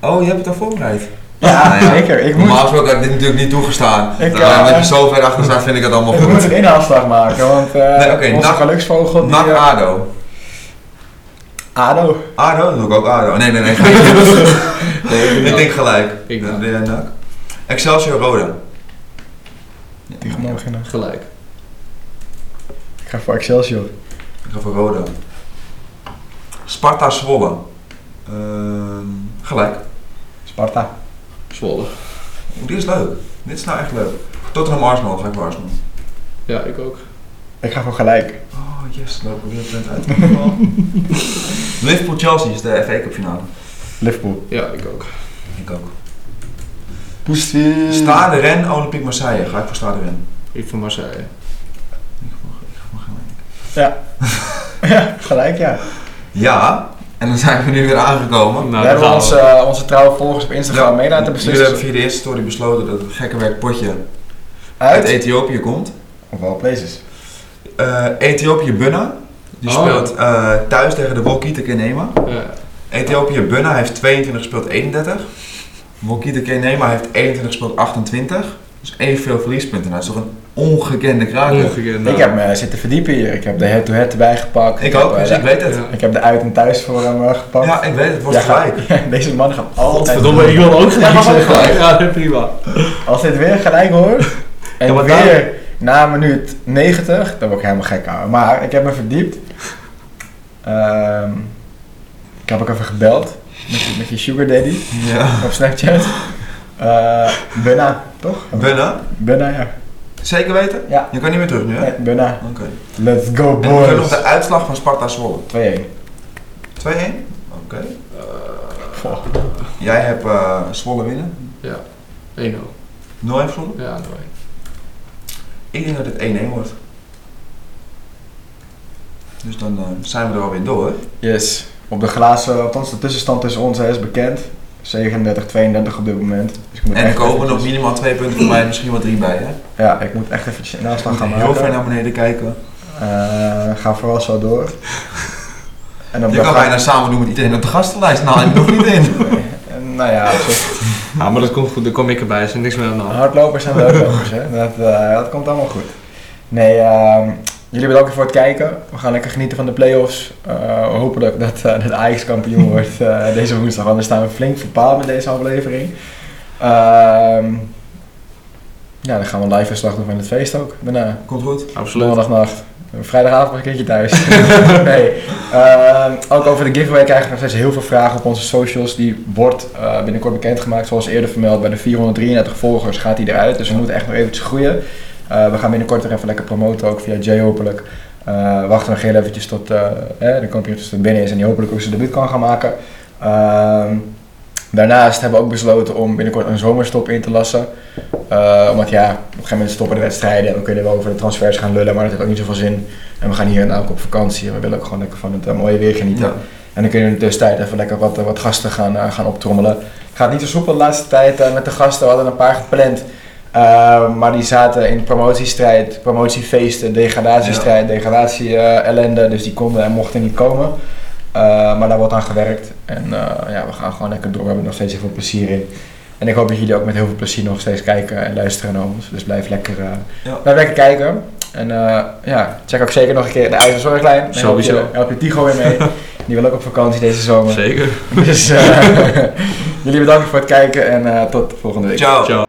Oh, je hebt het al voorbereid? Ja, Nou ja. zeker. Ik moet, Normaal gesproken had ik dit natuurlijk niet toegestaan. Ik, eh, dat je zo ver achter staat, vind ik het allemaal ik moet goed. een inhaalslag maken. Want eh Nee, oké, onze nak- geluksvogel... die, NAC eh, ADO. ADO. ADO? Dan doe ik ook ADO. Nee, nee, nee. *laughs* ik denk gelijk. Ik Dan NAC. doe jij NAC. Excelsior Roda. Tegen morgen. Gelijk. Ik ga voor Excelsior. Ik ga voor Roda. Sparta Zwolle. Ehm, gelijk. Sparta. Zwolle. Oeh, dit is leuk. Dit is nou echt leuk. Tottenham Arsenal, ga ik voor Arsenal. Ja, ik ook. Ik ga voor gelijk. Oh yes, lopen we weer een punt uit. *laughs* Liverpool Chelsea is de FA Cup finale. Liverpool. Ja, ik ook. Ik ook. Poestie. Stade Ren, Olympique Marseille. Ga ik voor Stade Ren. Ik van Marseille. Ik ga voor, ik ga voor gelijk. *laughs* Ja, gelijk ja. Ja, en dan zijn we nu weer aangekomen. Nou, we hebben onze, eh, onze trouwe volgers op Instagram mee laten Jullie beslissen. hebben via de eerste story besloten dat het gekke werk potje uit Uit. Ethiopië komt. Of all places. Eh, Ethiopië Bunna. Die Oh, speelt eh, thuis tegen de Wolkite Kenema. Ja. Ethiopië Bunna heeft 22 gespeeld 31. Wolkite Kenema heeft 21 gespeeld 28. Dus evenveel verliespunten. Nou, dat is toch een ongekende kraker. Ongekend. Ik heb me zitten verdiepen hier. Ik heb de head-to-head erbij gepakt. Ik ook, eh, dus de- ik weet het. Ik heb de uit- en thuis voor hem eh, gepakt. Ja, ik weet het. Het wordt Ja, gelijk. *laughs* Deze man gaat altijd... Godverdomme, ik wil ook gelijk *laughs* zeggen. gelijk. Ja, prima. Als dit weer gelijk hoor. En Ja, weer na minuut 90, dan word ik helemaal gek houden. Maar ik heb me verdiept. Ehm, ik heb ook even gebeld met, je- met je sugar daddy Ja. op Snapchat. Eh Bunna, toch? Bunna? Bunna, ja. Zeker weten? Ja. Je kan niet meer terug nu, hè? Nee, Bunna. Oké. Let's go En dan nog boys. de uitslag van Sparta Zwolle. 2-1. 2-1? Oké. Goh. Jij hebt eh Zwolle winnen. Ja, 1-0. 0 heeft Zwolle. Ja, 0-1. Ik denk dat het 1-1 wordt. Dus dan eh, zijn we er alweer door. Yes. Op de glazen, althans de tussenstand tussen ons is bekend. 37, 32 op dit moment. Dus ik moet En er komen nog minimaal twee punten voor mij, misschien wel drie bij. Hè? Ja, ik moet echt eventjes een aanslag Ik gaan moet heel ver maken. naar beneden kijken. Eh, ga vooral zo door. En op Je kan ga- bijna samen doen met iedereen op de gastenlijst. Nou, ik nog niet in. En, *laughs* Nou ja, maar dat komt goed. Dan kom ik erbij. Er is niks meer aan de hand. hardlopers en leukopers, hè. Dat, eh, dat komt allemaal goed. Nee, ehm, jullie bedankt voor het kijken. We gaan lekker genieten van de play-offs. Eh, we hopen dat, dat, eh, dat Ajax kampioen *laughs* wordt eh, deze woensdag. We staan flink verpaald met deze aflevering. Ehm, ja, dan gaan we live verslag doen van het feest ook. Daarna. Komt goed. Absoluut. Donderdagnacht. Vrijdagavond nog een keertje thuis. *laughs* nee. Ehm, ook over de giveaway krijgen we nog steeds heel veel vragen op onze socials. Die wordt eh, binnenkort bekendgemaakt. Zoals eerder vermeld, bij de 433 volgers gaat die eruit. Dus we moeten echt nog eventjes groeien. Eh, we gaan binnenkort er even lekker promoten, ook via Jay hopelijk. Eh, wachten nog heel eventjes tot eh, eh, de kampioen tot binnen is en die hopelijk ook zijn debuut kan gaan maken. Ehm, daarnaast hebben we ook besloten om binnenkort een zomerstop in te lassen. Omdat ja, op een gegeven moment stoppen de wedstrijden en we kunnen wel over de transfers gaan lullen, maar dat heeft ook niet zoveel zin. En we gaan hier ook op vakantie en we willen ook gewoon lekker van het mooie weer genieten. Ja. En dan kunnen we in de tussentijd even lekker wat, wat gasten gaan, gaan optrommelen. Het gaat niet zo soepel de laatste tijd met de gasten. We hadden een paar gepland. Eh, maar die zaten in promotiestrijd, promotiefeesten, degradatiestrijd, degradatie-ellende. dus die konden en mochten niet komen. Eh, maar daar wordt aan gewerkt. En eh, ja, we gaan gewoon lekker door. We hebben er nog steeds heel veel plezier in. En ik hoop dat jullie ook met heel veel plezier nog steeds kijken en luisteren naar ons. Dus blijf lekker, eh, Ja. blijf lekker kijken. En eh, ja, check ook zeker nog een keer de IJzerzorglijn. Dan help je- Sowieso. Help je Tigo weer mee. *laughs* Die wil ook op vakantie deze zomer. Zeker. *laughs* Dus eh, *laughs* jullie bedankt voor het kijken en eh, tot volgende week. Ciao. Ciao.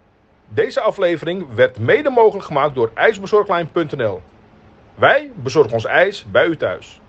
Deze aflevering werd mede mogelijk gemaakt door ijsbezorglijn.nl. Wij bezorgen ons ijs bij u thuis.